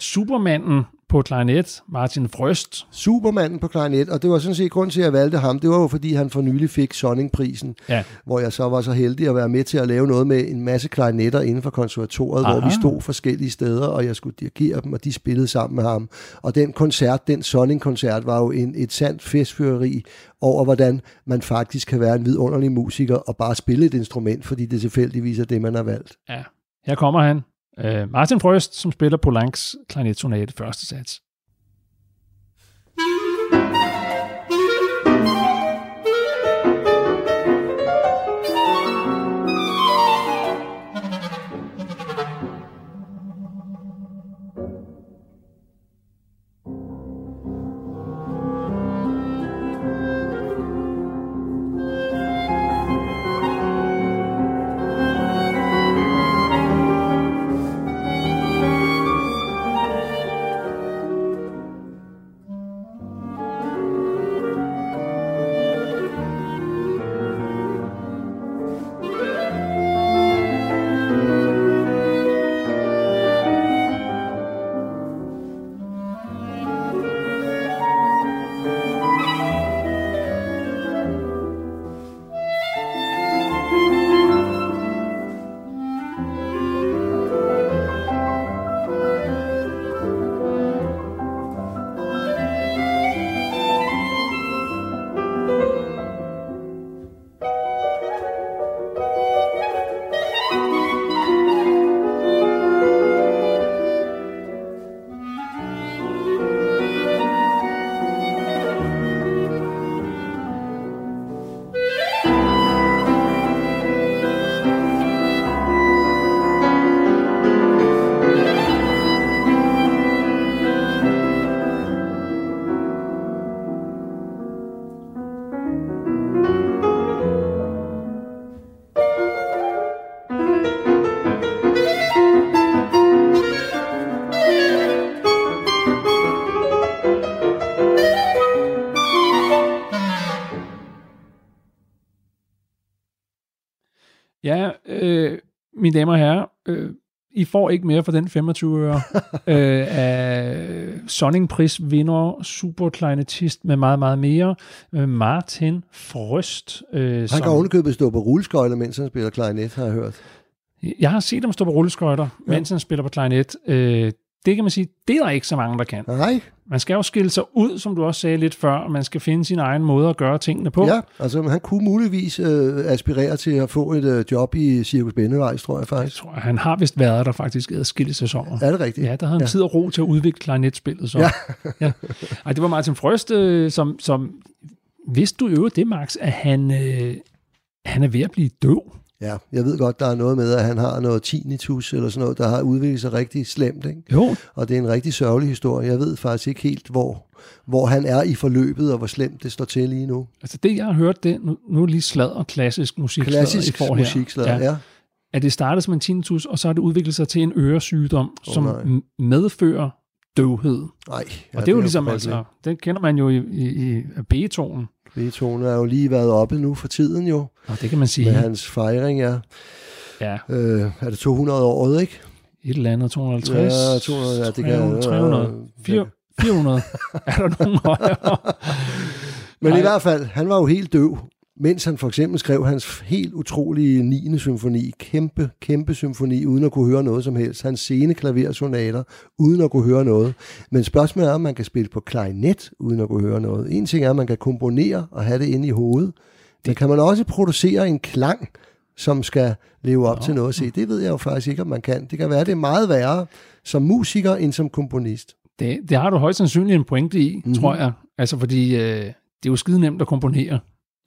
Supermanden på klarinet, Martin Frøst. Supermanden på klarinet, og det var sådan set grund til, at jeg valgte ham. Det var jo, fordi han for nylig fik Sonning-prisen, Ja. hvor jeg så var så heldig at være med til at lave noget med en masse klarinetter inden for konservatoriet, Aha. hvor vi stod forskellige steder, og jeg skulle dirigere dem, og de spillede sammen med ham. Og den koncert, den Sonning-koncert, var jo en, et sandt festfyreri over, hvordan man faktisk kan være en vidunderlig musiker og bare spille et instrument, fordi det tilfældigvis er det, man har valgt. Ja. Her kommer han. Øh, Martin Frøst, som spiller Polancs klarinetsonate første sats. Mine damer og herrer, øh, I får ikke mere for den 25 øre <laughs> øh, af Sonning-pris vinder superkleinetist med meget, meget mere. Øh, Martin Frøst. Øh, Han kan ovenikøbet stå på rulleskøjler, mens han spiller klarinet, har jeg hørt. Jeg har set ham stå på rulleskøjter, ja. mens han spiller på klarinet. Øh, det kan man sige, det er der ikke så mange, der kan. Nej, Man skal jo skille sig ud, som du også sagde lidt før, og man skal finde sin egen måde at gøre tingene på. ja, altså han kunne muligvis øh, aspirere til at få et øh, job i Cirkus Bennevejs, tror jeg Jeg faktisk. tror, han har vist været der faktisk i adskillige sæsoner. Er det rigtigt? Ja, der havde han Ja. tid og ro til at udvikle klarinetspillet. Så. Ja. <laughs> ja. Ej, det var Martin Frøst, øh, som, som vidste du jo det, Max, at han, øh, han er ved at blive døv. Ja, jeg ved godt, der er noget med, at han har noget tinnitus eller sådan noget, der har udviklet sig rigtig slemt, ikke? Jo. Og det er en rigtig sørgelig historie. Jeg ved faktisk ikke helt, hvor, hvor han er i forløbet, og hvor slemt det står til lige nu. Altså det, jeg har hørt, det nu, nu lige slad og klassisk musik. Klassisk musikslader, ja. ja. At det startede som en tinnitus, og så har det udviklet sig til en øresygdom, Åh, som nej. medfører døvhed. Nej, Og det er jo ligesom, frygteligt. altså, den kender man jo i, i, i Beethoven. Beethoven er jo lige været oppe nu for tiden jo, Og det kan man sige, med hans fejring, ja. ja, Øh, er det 200 året, ikke? et eller andet 250, Ja, 200, ja, det kan- 300, 300, 400, 400. er der nogen højere? Men Nej. i hvert fald, han var jo helt døv, mens han for eksempel skrev hans helt utrolige 9. symfoni, kæmpe, kæmpe symfoni, uden at kunne høre noget som helst. Hans sene klaversonater, uden at kunne høre noget. Men spørgsmålet er, om man kan spille på klarinet, uden at kunne høre noget. En ting er, at man kan komponere og have det inde i hovedet. Men kan man også producere en klang, som skal leve op Nå. til noget? Se, det ved jeg jo faktisk ikke, om man kan. Det kan være, det er meget værre som musiker, end som komponist. Det, det har du højst sandsynligt en pointe i, mm-hmm. tror jeg. Altså, fordi øh, det er jo skide nemt at komponere.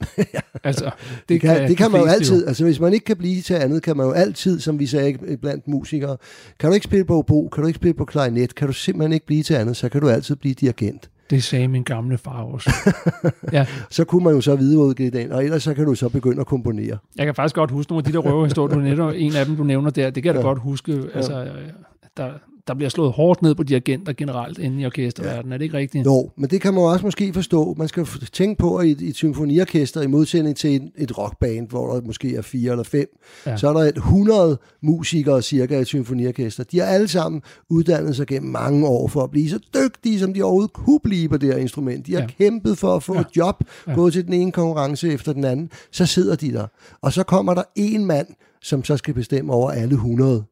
<laughs> altså, det, Det kan, det de kan man jo altid, altså hvis man ikke kan blive til andet, kan man jo altid, som vi sagde blandt musikere, kan du ikke spille på obo, kan du ikke spille på klarinet, kan du simpelthen ikke blive til andet, så kan du altid blive dirigent. Det sagde min gamle far også. <laughs> ja, Så kunne man jo så videreudgive den, og ellers så kan du så begynde at komponere. jeg kan faktisk godt huske nogle af de der røverhistorier, du <laughs> netop, en af dem, du nævner der, det kan jeg da Ja. godt huske. Altså, øh, der, der bliver slået hårdt ned på dirigenter generelt inde i orkesterverdenen. Ja. Er det ikke rigtigt? Jo, men det kan man også måske forstå. Man skal tænke på, at i et, et symfoniorkester, i modsætning til et, et rockband, hvor der måske er fire eller fem, ja. så er der et 100 musikere cirka i et symfoniorkester. De har alle sammen uddannet sig gennem mange år for at blive så dygtige, som de overhovedet kunne blive på det her instrument. De har ja. kæmpet for at få ja. et job, ja. gået til den ene konkurrence efter den anden. Så sidder de der. Og så kommer der en mand, som så skal bestemme over alle 100.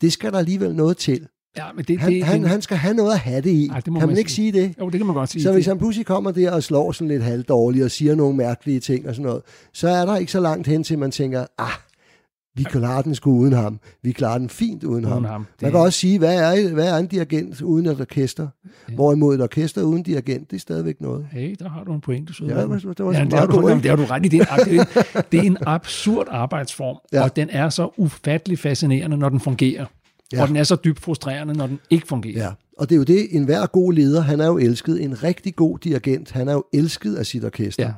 Det skal der alligevel noget til. Ja, men det, han, det, han, det, han skal have noget at have det i. Ej, det kan man, man ikke sige det? Jo, det kan man godt sige. Så hvis han pludselig kommer der og slår sådan lidt halvdårligt og siger nogle mærkelige ting og sådan noget, så er der ikke så langt hen til, man tænker, ah, vi klarer den sgu uden ham. Vi klarer den fint uden, uden ham. ham. Det... Man kan også sige, hvad er, hvad er en dirigent uden et orkester? Ja. Hvorimod et orkester uden dirigent, det er stadigvæk noget. Hey, der har du en point, du så. Ja, det var, det var ja, det, har du, det har du ret i. Det er, en, <laughs> det er en absurd arbejdsform, ja. og den er så ufattelig fascinerende, når den fungerer. Ja. Og den er så dybt frustrerende, når den ikke fungerer. Ja. Og det er jo det, en hver god leder, han er jo elsket. En rigtig god dirigent, han er jo elsket af sit orkester. Ja.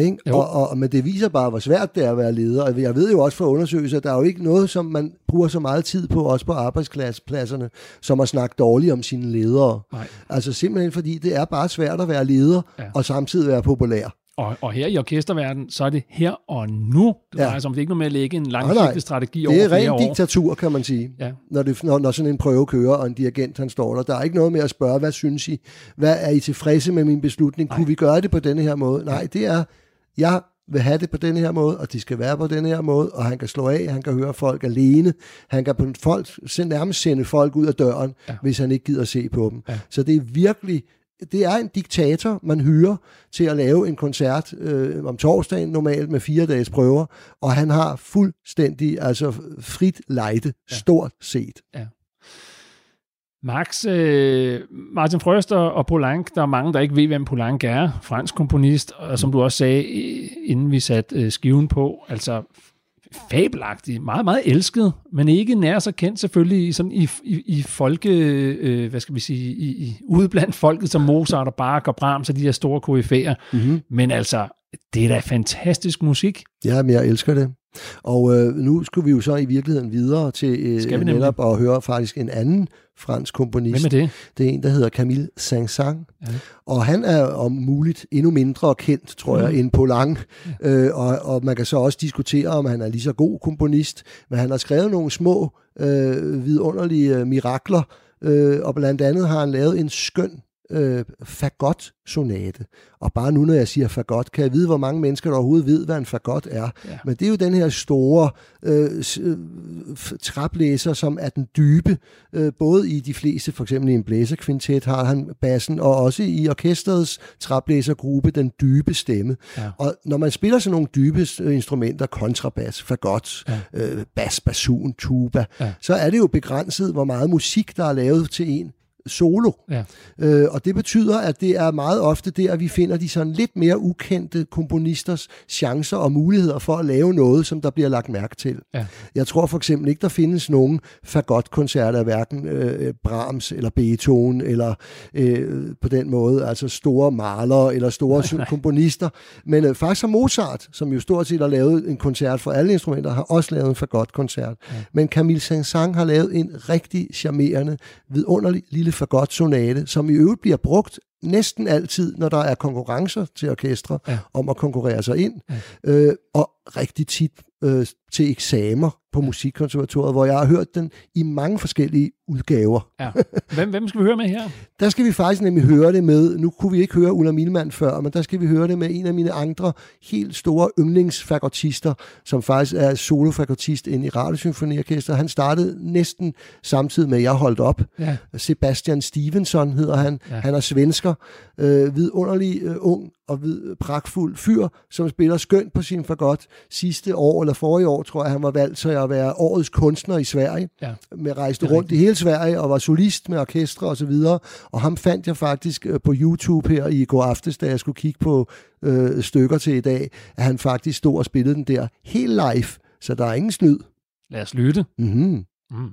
Ikke? Og, og, og, men det viser bare, hvor svært det er at være leder. Og jeg ved jo også fra undersøgelser, at der er jo ikke noget, som man bruger så meget tid på, også på arbejdspladserne, som at snakke dårligt om sine ledere. Nej. Altså simpelthen fordi, det er bare svært at være leder, ja. og samtidig være populær. Og, og her i orkesterverdenen, så er det her og nu. Det ja. om, det er ikke noget med at lægge en langsigtet strategi over flere år. Det er ren diktatur, kan man sige, ja. når, det, når, når sådan en prøve kører, og en dirigent han står der. Der er ikke noget med at spørge, hvad synes I? Hvad er I tilfredse med min beslutning? Nej. Kunne vi gøre det på denne her måde? Nej, det er, jeg vil have det på den her måde, og de skal være på den her måde, og han kan slå af, han kan høre folk alene, han kan på folk, nærmest sende folk ud af døren, ja. hvis han ikke gider se på dem. Ja. Så det er virkelig det er en diktator, man hyrer til at lave en koncert øh, om torsdagen, normalt med fire dages prøver, og han har fuldstændig altså frit lejde, ja. stort set. Ja. Max, øh, Martin Frøster og Poulenc, der er mange, der ikke ved, hvem Poulenc er, fransk komponist, og som du også sagde, inden vi satte øh, skiven på, altså fabelagtig, meget, meget elsket, men ikke nær så kendt selvfølgelig sådan i, i, i folke, øh, hvad skal vi sige, i, i, ude blandt folket som Mozart og Bach og Brahms og de her store koryfæer. Mm-hmm. Men altså, det er da fantastisk musik. Ja, men jeg elsker det. Og øh, nu skulle vi jo så i virkeligheden videre til øh, netop at høre faktisk en anden fransk komponist. Hvem er det? Det er en, der hedder Camille Saint-Saëns. Ja. Og han er om muligt endnu mindre kendt, tror jeg, mm. end Poulenc. Ja. Øh, og, og man kan så også diskutere, om han er lige så god komponist. Men han har skrevet nogle små, øh, vidunderlige øh, mirakler, øh, og blandt andet har han lavet en skøn øh, fagot-sonate. Og bare nu, når jeg siger fagot, kan jeg vide, hvor mange mennesker, der overhovedet ved, hvad en fagot er. Ja. Men det er jo den her store øh, øh traplæser, som er den dybe. Øh, både i de fleste, for eksempel i en blæserkvintet, har han bassen, og også i orkestrets traplæsergruppe, den dybe stemme. Ja. Og når man spiller sådan nogle dybe øh, instrumenter, kontrabas, fagot, ja. øh, bas, basun, tuba, ja. så er det jo begrænset, hvor meget musik, der er lavet til en solo. Ja. Øh, og det betyder, at det er meget ofte der, at vi finder de sådan lidt mere ukendte komponisters chancer og muligheder for at lave noget, som der bliver lagt mærke til. Ja. Jeg tror for eksempel ikke, der findes nogen fagotkoncerter af hverken øh, Brahms eller Beethoven, eller øh, på den måde, altså store malere eller store nej, nej. komponister. Men øh, faktisk har Mozart, som jo stort set har lavet en koncert for alle instrumenter, har også lavet en fagotkoncert. Ja. Men Camille Saint-Saëns har lavet en rigtig charmerende, vidunderlig lille fagot sonate, som i øvrigt bliver brugt næsten altid, når der er konkurrencer til orkestre, ja. om at konkurrere sig ind. Ja. Øh, og rigtig tit øh, til eksamener på Musikkonservatoriet, hvor jeg har hørt den i mange forskellige udgaver. Ja. <laughs> Hvem, hvem skal vi høre med her? Der skal vi faktisk nemlig høre det med, nu kunne vi ikke høre Ulla Milman før, men der skal vi høre det med en af mine andre helt store yndlingsfagotister, som faktisk er solofagotist inde i Radiosymfoniorkester. Han startede næsten samtidig med, at jeg holdt op. Ja. Sebastian Stevenson hedder han. Ja. Han er svensker, øh, vidunderlig øh, ung og vid, pragtfuld fyr, som spiller skønt på sin fagot. Sidste år, eller forrige år, tror jeg, han var valgt til at være årets kunstner i Sverige. Ja. Med rejste rundt i hele Sverige og var solist med orkestre og så videre. Og ham fandt jeg faktisk øh, på YouTube her i går aftes, da jeg skulle kigge på øh, stykker til i dag, at han faktisk stod og spillede den der helt live. Så der er ingen snyd. Lad os lytte. Mm-hmm. Mm.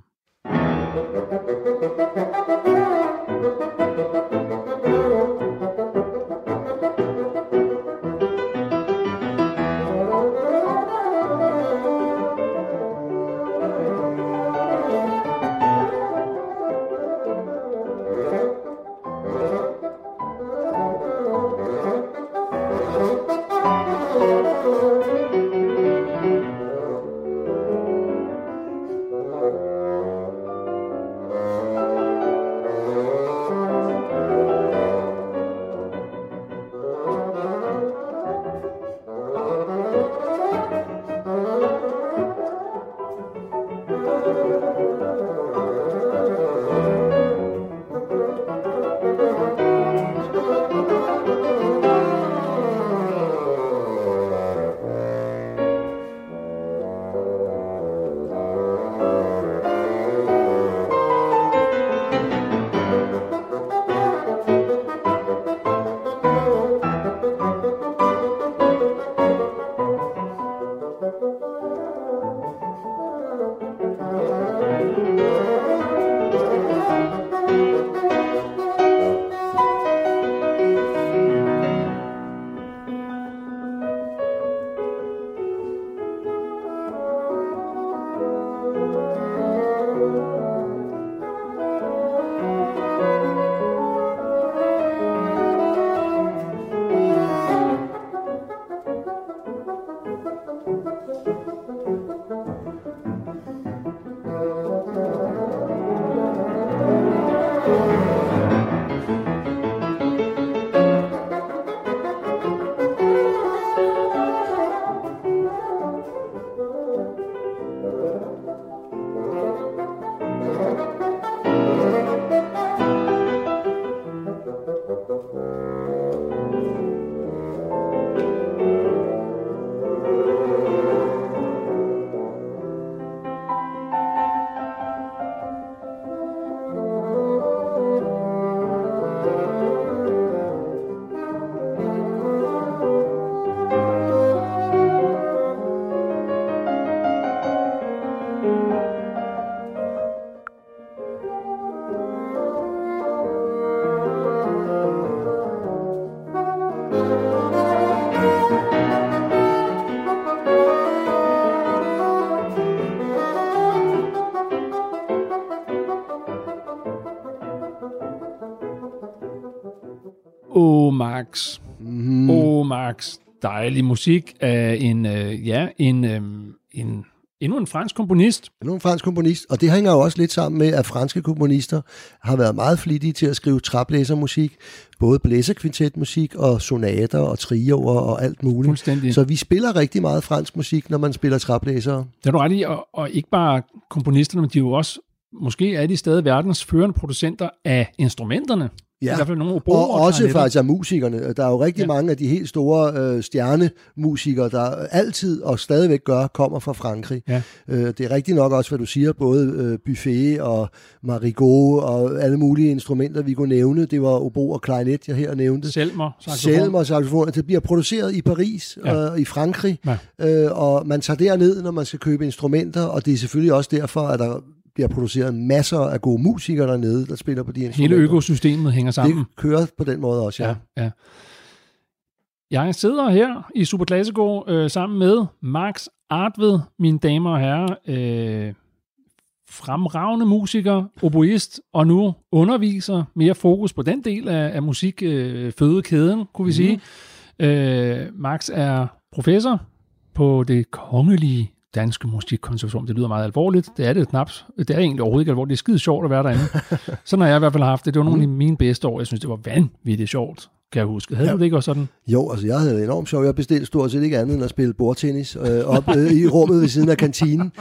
Max. Mm. Oh, Max. Dejlig musik af en, øh, ja, en, øh, en Endnu en fransk komponist. Endnu en fransk komponist, og det hænger jo også lidt sammen med, at franske komponister har været meget flittige til at skrive traplæsermusik, både blæserkvintetmusik og sonater og trioer og alt muligt. Fuldstændig. Så vi spiller rigtig meget fransk musik, når man spiller traplæsere. Det er du ret i, og, og ikke bare komponisterne, men de er jo også, måske er de stadig verdens førende producenter af instrumenterne. Ja, I hvert fald nogle og oboer, også klarinetter. faktisk af musikerne. Der er jo rigtig Ja. mange af de helt store øh, stjernemusikere, der altid og stadigvæk gør, kommer fra Frankrig. Ja. Øh, det er rigtigt nok også, hvad du siger, både øh, Buffet og Marigot og alle mulige instrumenter, vi kunne nævne. Det var obo og klarinet, jeg her nævnte. Selmer, saxofon. Selmer saxofon. Det bliver produceret i Paris ja. og i Frankrig, Ja. øh, og man tager derned, når man skal købe instrumenter, og det er selvfølgelig også derfor, at der bliver produceret masser af gode musikere dernede, der spiller på de instrumenter. Hele økosystemet hænger sammen. Det kører på den måde også, ja. Ja, ja. Jeg sidder her i Super Classico øh, sammen med Max Artved, mine damer og herrer. Øh, fremragende musiker, oboist, og nu underviser mere fokus på den del af, af musikfødekæden, øh, fødekæden, kunne vi sige. Øh, Max er professor på det kongelige danske musikkonservatorium. Det lyder meget alvorligt. Det er det knap. Det er egentlig overhovedet ikke alvorligt. Det er skide sjovt at være derinde. <laughs> Sådan har jeg i hvert fald haft det. Det var nogle af mine bedste år. Jeg synes, det var vanvittigt sjovt, kan jeg huske. Havde ja. du det ikke også sådan? Jo, altså jeg havde enormt sjovt. Jeg bestilte stort set ikke andet end at spille bordtennis øh, op øh, i rummet ved siden af kantinen.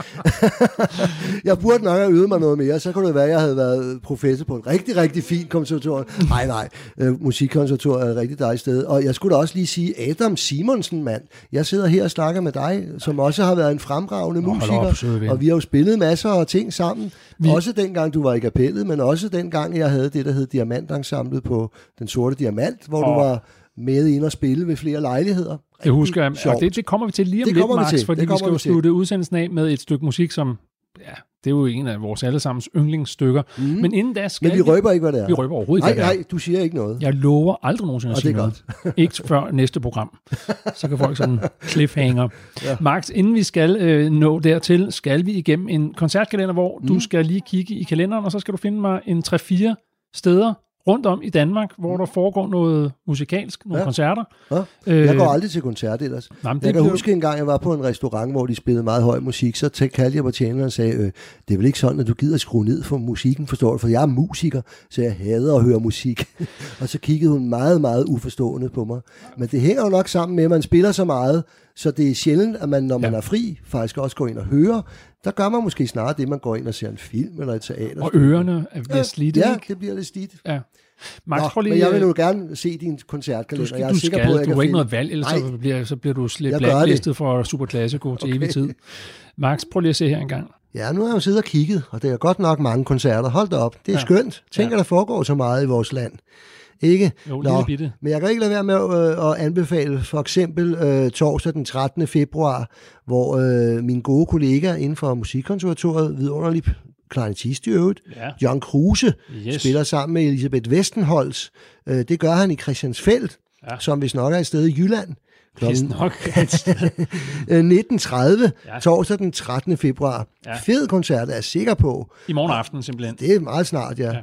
<laughs> jeg burde nok have øvet mig noget mere. Så kunne det være, at jeg havde været professor på et rigtig, rigtig fint konservatorium. Nej, nej. Øh, musikkonservatorium er et rigtig dejligt sted. Og jeg skulle da også lige sige, Adam Simonsen, mand. Jeg sidder her og snakker med dig, som også har været en fremragende Nå, musiker. op, og vi har jo spillet masser af ting sammen. Vi... Også dengang du var i kapellet, men også dengang jeg havde det, der hed Diamantensemblet på Den Sorte Diamant, hvor Åh. du var med ind og spille ved flere lejligheder. Jeg Rigtig husker, at- og det, det kommer vi til lige om Det lidt, vi Max, til. fordi Det vi skal jo vi slutte udsendelsen af med et stykke musik, som, ja, det er jo en af vores allesammens yndlingsstykker. Mm. Men inden da skal Men vi røber ikke, hvad det er. vi røber overhovedet nej, ikke, er. nej, du siger ikke noget. Jeg lover aldrig nogensinde at Og sige det er noget. ikke før næste program. Så kan folk sådan <laughs> cliffhanger. ja. Max, inden vi skal øh, nå dertil, skal vi igennem en koncertkalender, hvor mm. du skal lige kigge i kalenderen, og så skal du finde mig en 3-4 steder rundt om i Danmark, hvor der foregår noget musikalsk, nogle ja. Koncerter. Ja. Øh, Jeg går aldrig til koncert ellers. nej, Jeg kan bliver- huske en gang, jeg var på en restaurant, hvor de spillede meget høj musik, så kaldte jeg på tjeneren og sagde, øh, det er vel ikke sådan, at du gider skrue ned for musikken, forstår du? For jeg er musiker, så jeg hader at høre musik. <laughs> og så kiggede hun meget, meget uforstående på mig. Men det hænger jo nok sammen med, at man spiller så meget, så det er sjældent, at man, når man Ja. er fri, faktisk også går ind og hører. Der gør man måske snarere det, man går ind og ser en film eller et teater. Og ørerne er bliver slidte, Ja, ikke? det bliver lidt slidt. Ja. Max, Nå, prøv lige... men jeg vil øh, jo gerne se din du koncertkalender. skal, jeg er du sikker skal, på, at jeg du har ikke noget valg, ellers Nej. så bliver, så bliver du slet blacklistet for Super Classico til Okay. evig tid. Max, prøv lige at se her en gang. Ja, nu har jeg jo siddet og kigget, og det er godt nok mange koncerter. Hold da op, det er ja. skønt. Tænk, Ja. at der foregår så meget i vores land. Ikke? Jo, Nå, lille bitte. Men jeg kan ikke lade være med øh, at anbefale for eksempel øh, torsdag den 13. februar, hvor øh, min gode kollega inden for Musikkonservatoriet, vidunderlig klarinettist i øvrigt, Ja. John Kruse, Yes. spiller sammen med Elisabeth Vestenholz. Øh, det gør han i Christiansfeld, Ja. som hvis nok er et sted i Jylland. Klokken nok et sted. <laughs> øh, 19.30, Ja. torsdag den 13. februar. Ja. Fed koncert, er jeg sikker på. I morgen aften simpelthen. Det er meget snart, ja. Ja.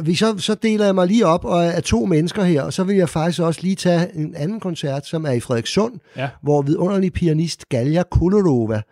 Vi så, så deler jeg mig lige op og er to mennesker her, og så vil jeg faktisk også lige tage en anden koncert, som er i Frederikssund, Ja. hvor vidunderlig pianist Galja Kolorova,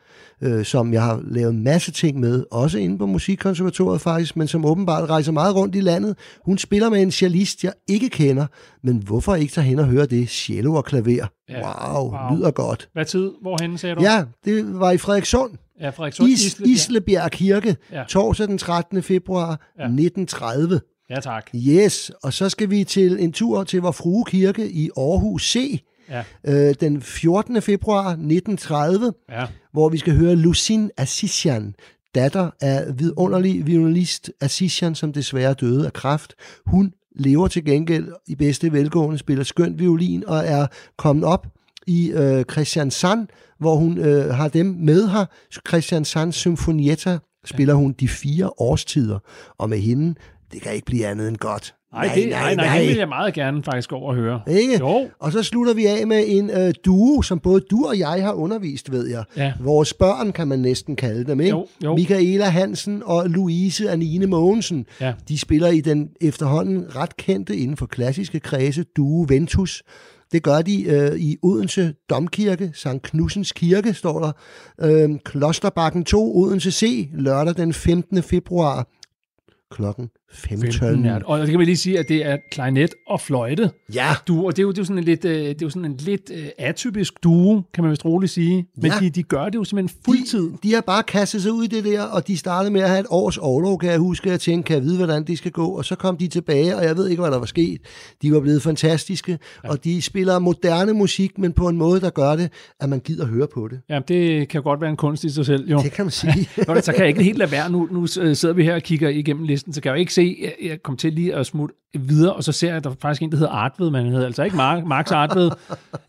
øh, som jeg har lavet masse ting med, også inde på Musikkonservatoriet faktisk, men som åbenbart rejser meget rundt i landet. Hun spiller med en cellist, jeg ikke kender, men hvorfor ikke tage hen og høre det? Cello og klaver. Ja. Wow, Wow. lyder godt. Hvad tid? Hvorhen sagde du? Ja, det var i Frederikssund. ja Frederikssund. Is, Islebjerg. Islebjerg Kirke, Ja. torsdag den 13. februar ja. 1930. Ja, tak. Yes, og så skal vi til en tur til Vor Frue Kirke i Aarhus C, Ja, øh, den 14. februar 1930, ja. hvor vi skal høre Lucine Assisian, datter af vidunderlig violinist Assisian, som desværre døde af kræft. Hun lever til gengæld i bedste velgående, spiller skønt violin og er kommet op i øh, Christiansand, hvor hun øh, har dem med her. Christiansand Symfonietta spiller hun de fire årstider, og med hende, det kan ikke blive andet end godt. Nej, Nej, det, nej, nej, nej, nej. det vil jeg meget gerne faktisk over at høre. Ikke? Jo, Og så slutter vi af med en øh, duo, som både du og jeg har undervist, ved jeg. Ja. Vores børn, kan man næsten kalde dem, ikke? Jo, jo. Michaela Hansen og Louise Anine Mogensen. Ja. De spiller i den efterhånden ret kendte inden for klassiske kredse duo Ventus. Det gør de øh, i Odense Domkirke, Sankt Knudsens Kirke, står der. Øh, Klosterbakken 2, Odense C, lørdag den 15. februar klokken 15. 15 er det. Og det kan vi lige sige, at det er klarinet og fløjte. Ja, Du, og det er jo, det er jo sådan en lidt, øh, det er jo sådan en lidt øh, atypisk duo, kan man vist roligt sige. Men Ja. de, de gør det jo simpelthen fuldtid. De, de har bare kastet sig ud i det der, og de startede med at have et års overlov, kan jeg huske. Jeg tænkte, kan jeg vide, hvordan de skal gå? Og så kom de tilbage, og jeg ved ikke, hvad der var sket. De var blevet fantastiske, ja. og de spiller moderne musik, men på en måde, der gør det, at man gider høre på det. Ja, det kan godt være en kunst i sig selv, jo. Det kan man sige. <laughs> Nå, så kan jeg ikke helt lade være. Nu, nu sidder vi her og kigger igennem listen, så kan jeg jo ikke se, jeg, jeg kom til lige at smutte videre, og så ser jeg, at der er faktisk en, der hedder Artved, men han hedder altså ikke Mark, Max Artved.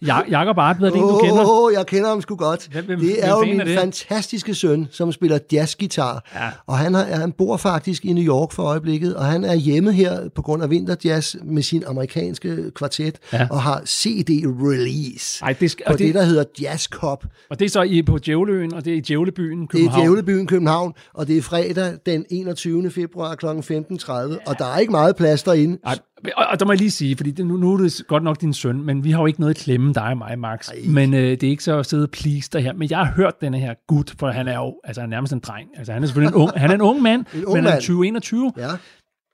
Ja, Jakob Artved, er det en, du kender? Åh, oh, jeg kender ham sgu godt. Hvem- hvem- det er hvem jo min er det? fantastiske søn, som spiller jazzgitar. Ja. Og han, har, han bor faktisk i New York for øjeblikket, og han er hjemme her på grund af vinterjazz med sin amerikanske kvartet, Ja. og har CD-release Ej, det skal, på og, det, det, der hedder Jazz Cup. og det er så i, på Djævleøen, og det er i Djævlebyen, Det er København. Djævlebyen København, og det er fredag den 21. februar kl. 15.30, og der er ikke meget plads derinde. Ej, og, og der må jeg lige sige, fordi det, nu, nu er det godt nok din søn, men vi har jo ikke noget i klemme, dig og mig, Max. Ej. Men øh, det er ikke så at sidde please dig her. Men jeg har hørt denne her gut, for han er jo altså, han er nærmest en dreng. Altså, han er selvfølgelig en ung, han er en ung mand, <laughs> En ung men han er mand. 2021. Ja.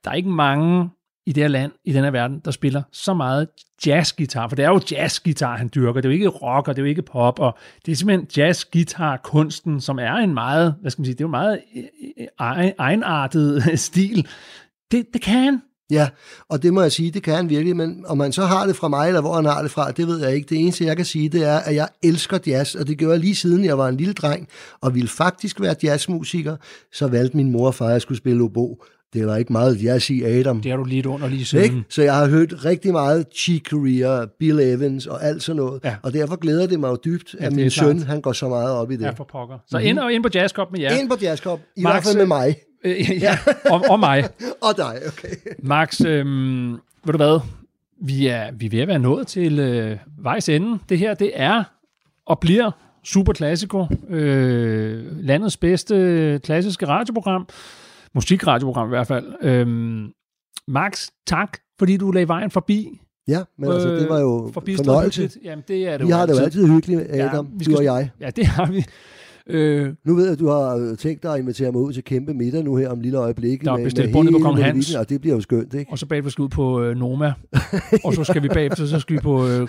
Der er ikke mange i det her land, i den her verden, der spiller så meget jazzgitar, for det er jo jazzgitar, han dyrker. Det er jo ikke rock, og det er jo ikke pop, og det er simpelthen jazzgitar-kunsten, som er en meget, hvad skal man sige, det er jo en meget øh, øh, egen- egenartet <laughs> stil. Det, det kan han. Ja, og det må jeg sige, det kan han virkelig, men om han så har det fra mig, eller hvor han har det fra, det ved jeg ikke. Det eneste, jeg kan sige, det er, at jeg elsker jazz, og det gjorde jeg lige siden jeg var en lille dreng, og ville faktisk være jazzmusiker, så valgte min mor og far, at jeg skulle spille obo. Det var ikke meget jazz i Adam. Det er du lidt under lige siden. Ikke? Så jeg har hørt rigtig meget Chick Corea, Bill Evans og alt sådan noget. Ja. Og derfor glæder det mig jo dybt, Ja, at er min søn, han går så meget op i det. Ja, for pokker. Så ind, og ind på Jazzcop med jer. Ind på Jazzcop, i Max, hvert fald med mig. Øh, <laughs> ja, og, og mig. <laughs> Og dig, okay. Max, øhm, ved du hvad? Vi er, vi er ved at være nået til øh, vejs ende. Det her, det er og bliver Super Classico. Øh, landets bedste klassiske radioprogram. Musikradioprogram i hvert fald. Øhm, Max, tak, fordi du lagde vejen forbi. Ja, men altså, det var jo Øh, forbi fornøjelse. Jamen, det er det Vi jo har det jo altid hyggeligt, Adam, vi du og jeg. Ja, det har vi. Øh, Nu ved jeg, at du har øh, tænkt dig at invitere mig ud til kæmpe middag nu her om lille øjeblik. Der er bestilt bundet på Kong Hans. Og det bliver jo skønt, ikke? og så bagefter skal vi ud på øh, Noma. og så skal vi bagefter så skal vi på øh,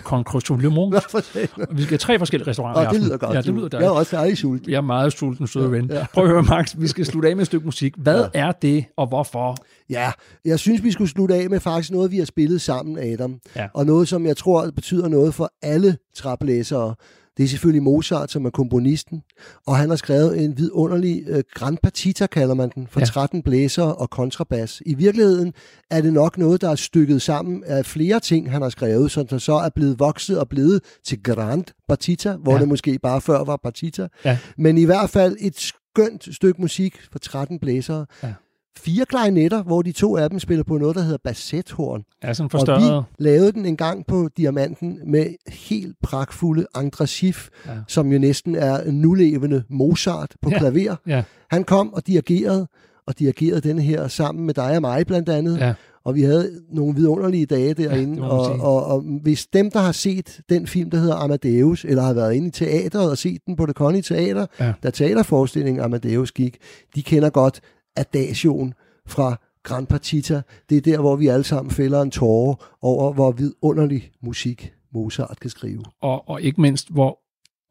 Le. Nå, for det. Og vi skal tre forskellige restauranter Og det lyder godt. Ja, det lyder Jeg er også dejlig sulten. Jeg er meget sulten, søde ven. Ja. Prøv at høre, Max. Vi skal slutte af med et stykke musik. Hvad ja. er det, og hvorfor? Ja, jeg synes, vi skulle slutte af med faktisk noget, vi har spillet sammen, Adam. Ja. Og noget, som jeg tror betyder noget for alle traplæsere. Det er selvfølgelig Mozart, som er komponisten, og han har skrevet en vidunderlig uh, Grand Partita, kalder man den, for Ja. ja. 13 blæsere og kontrabas. I virkeligheden er det nok noget, der er stykket sammen af flere ting, han har skrevet, som der så er blevet vokset og blevet til Grand Partita, hvor ja. det måske bare før var Partita. Ja. Men i hvert fald et skønt stykke musik for 13 blæsere. Ja. Fire klarinetter, hvor de to af dem spiller på noget, der hedder bassethorn. Er sådan Og forstørret? vi lavede den en gang på Diamanten med helt pragtfulde André Schiff, Ja. ja. som jo næsten er en nulevende Mozart på Ja. ja. klaver. Ja. Han kom og dirigerede, og dirigerede den her sammen med dig og mig blandt andet. Ja. Og vi havde nogle vidunderlige dage derinde. man og, og, og hvis dem, der har set den film, der hedder Amadeus, eller har været inde i teateret og set den på det Connie Teater, Ja. ja. der teaterforestillingen Amadeus gik, de kender godt Adagioen fra Grand Partita. Det er der, hvor vi alle sammen fælder en tåre over, hvor vidunderlig musik Mozart kan skrive. Og, og ikke mindst, hvor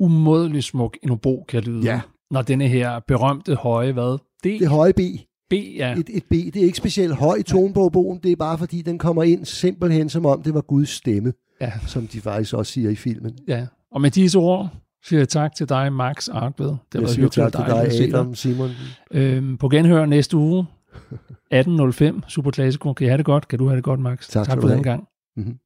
umådelig smuk en obo kan lyde. Ja. Når denne her berømte høje, hvad? D, Det høje B. B, ja. Et, et B. Det er ikke specielt høj tone på oboen. Det er bare fordi, den kommer ind simpelthen som om det var Guds stemme, ja. som de faktisk også siger i filmen. ja. Og med disse ord siger jeg tak til dig, Max Artved. Det Jeg var siger hyggeligt tak til se dig, Adam Simon. Øhm, på genhør næste uge, 18.05, Super Classico. Kan I have det godt? Kan du have det godt, Max? Tak tak for den gang. Mhm.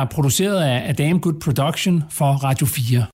Er produceret af Damn Good Production for Radio 4.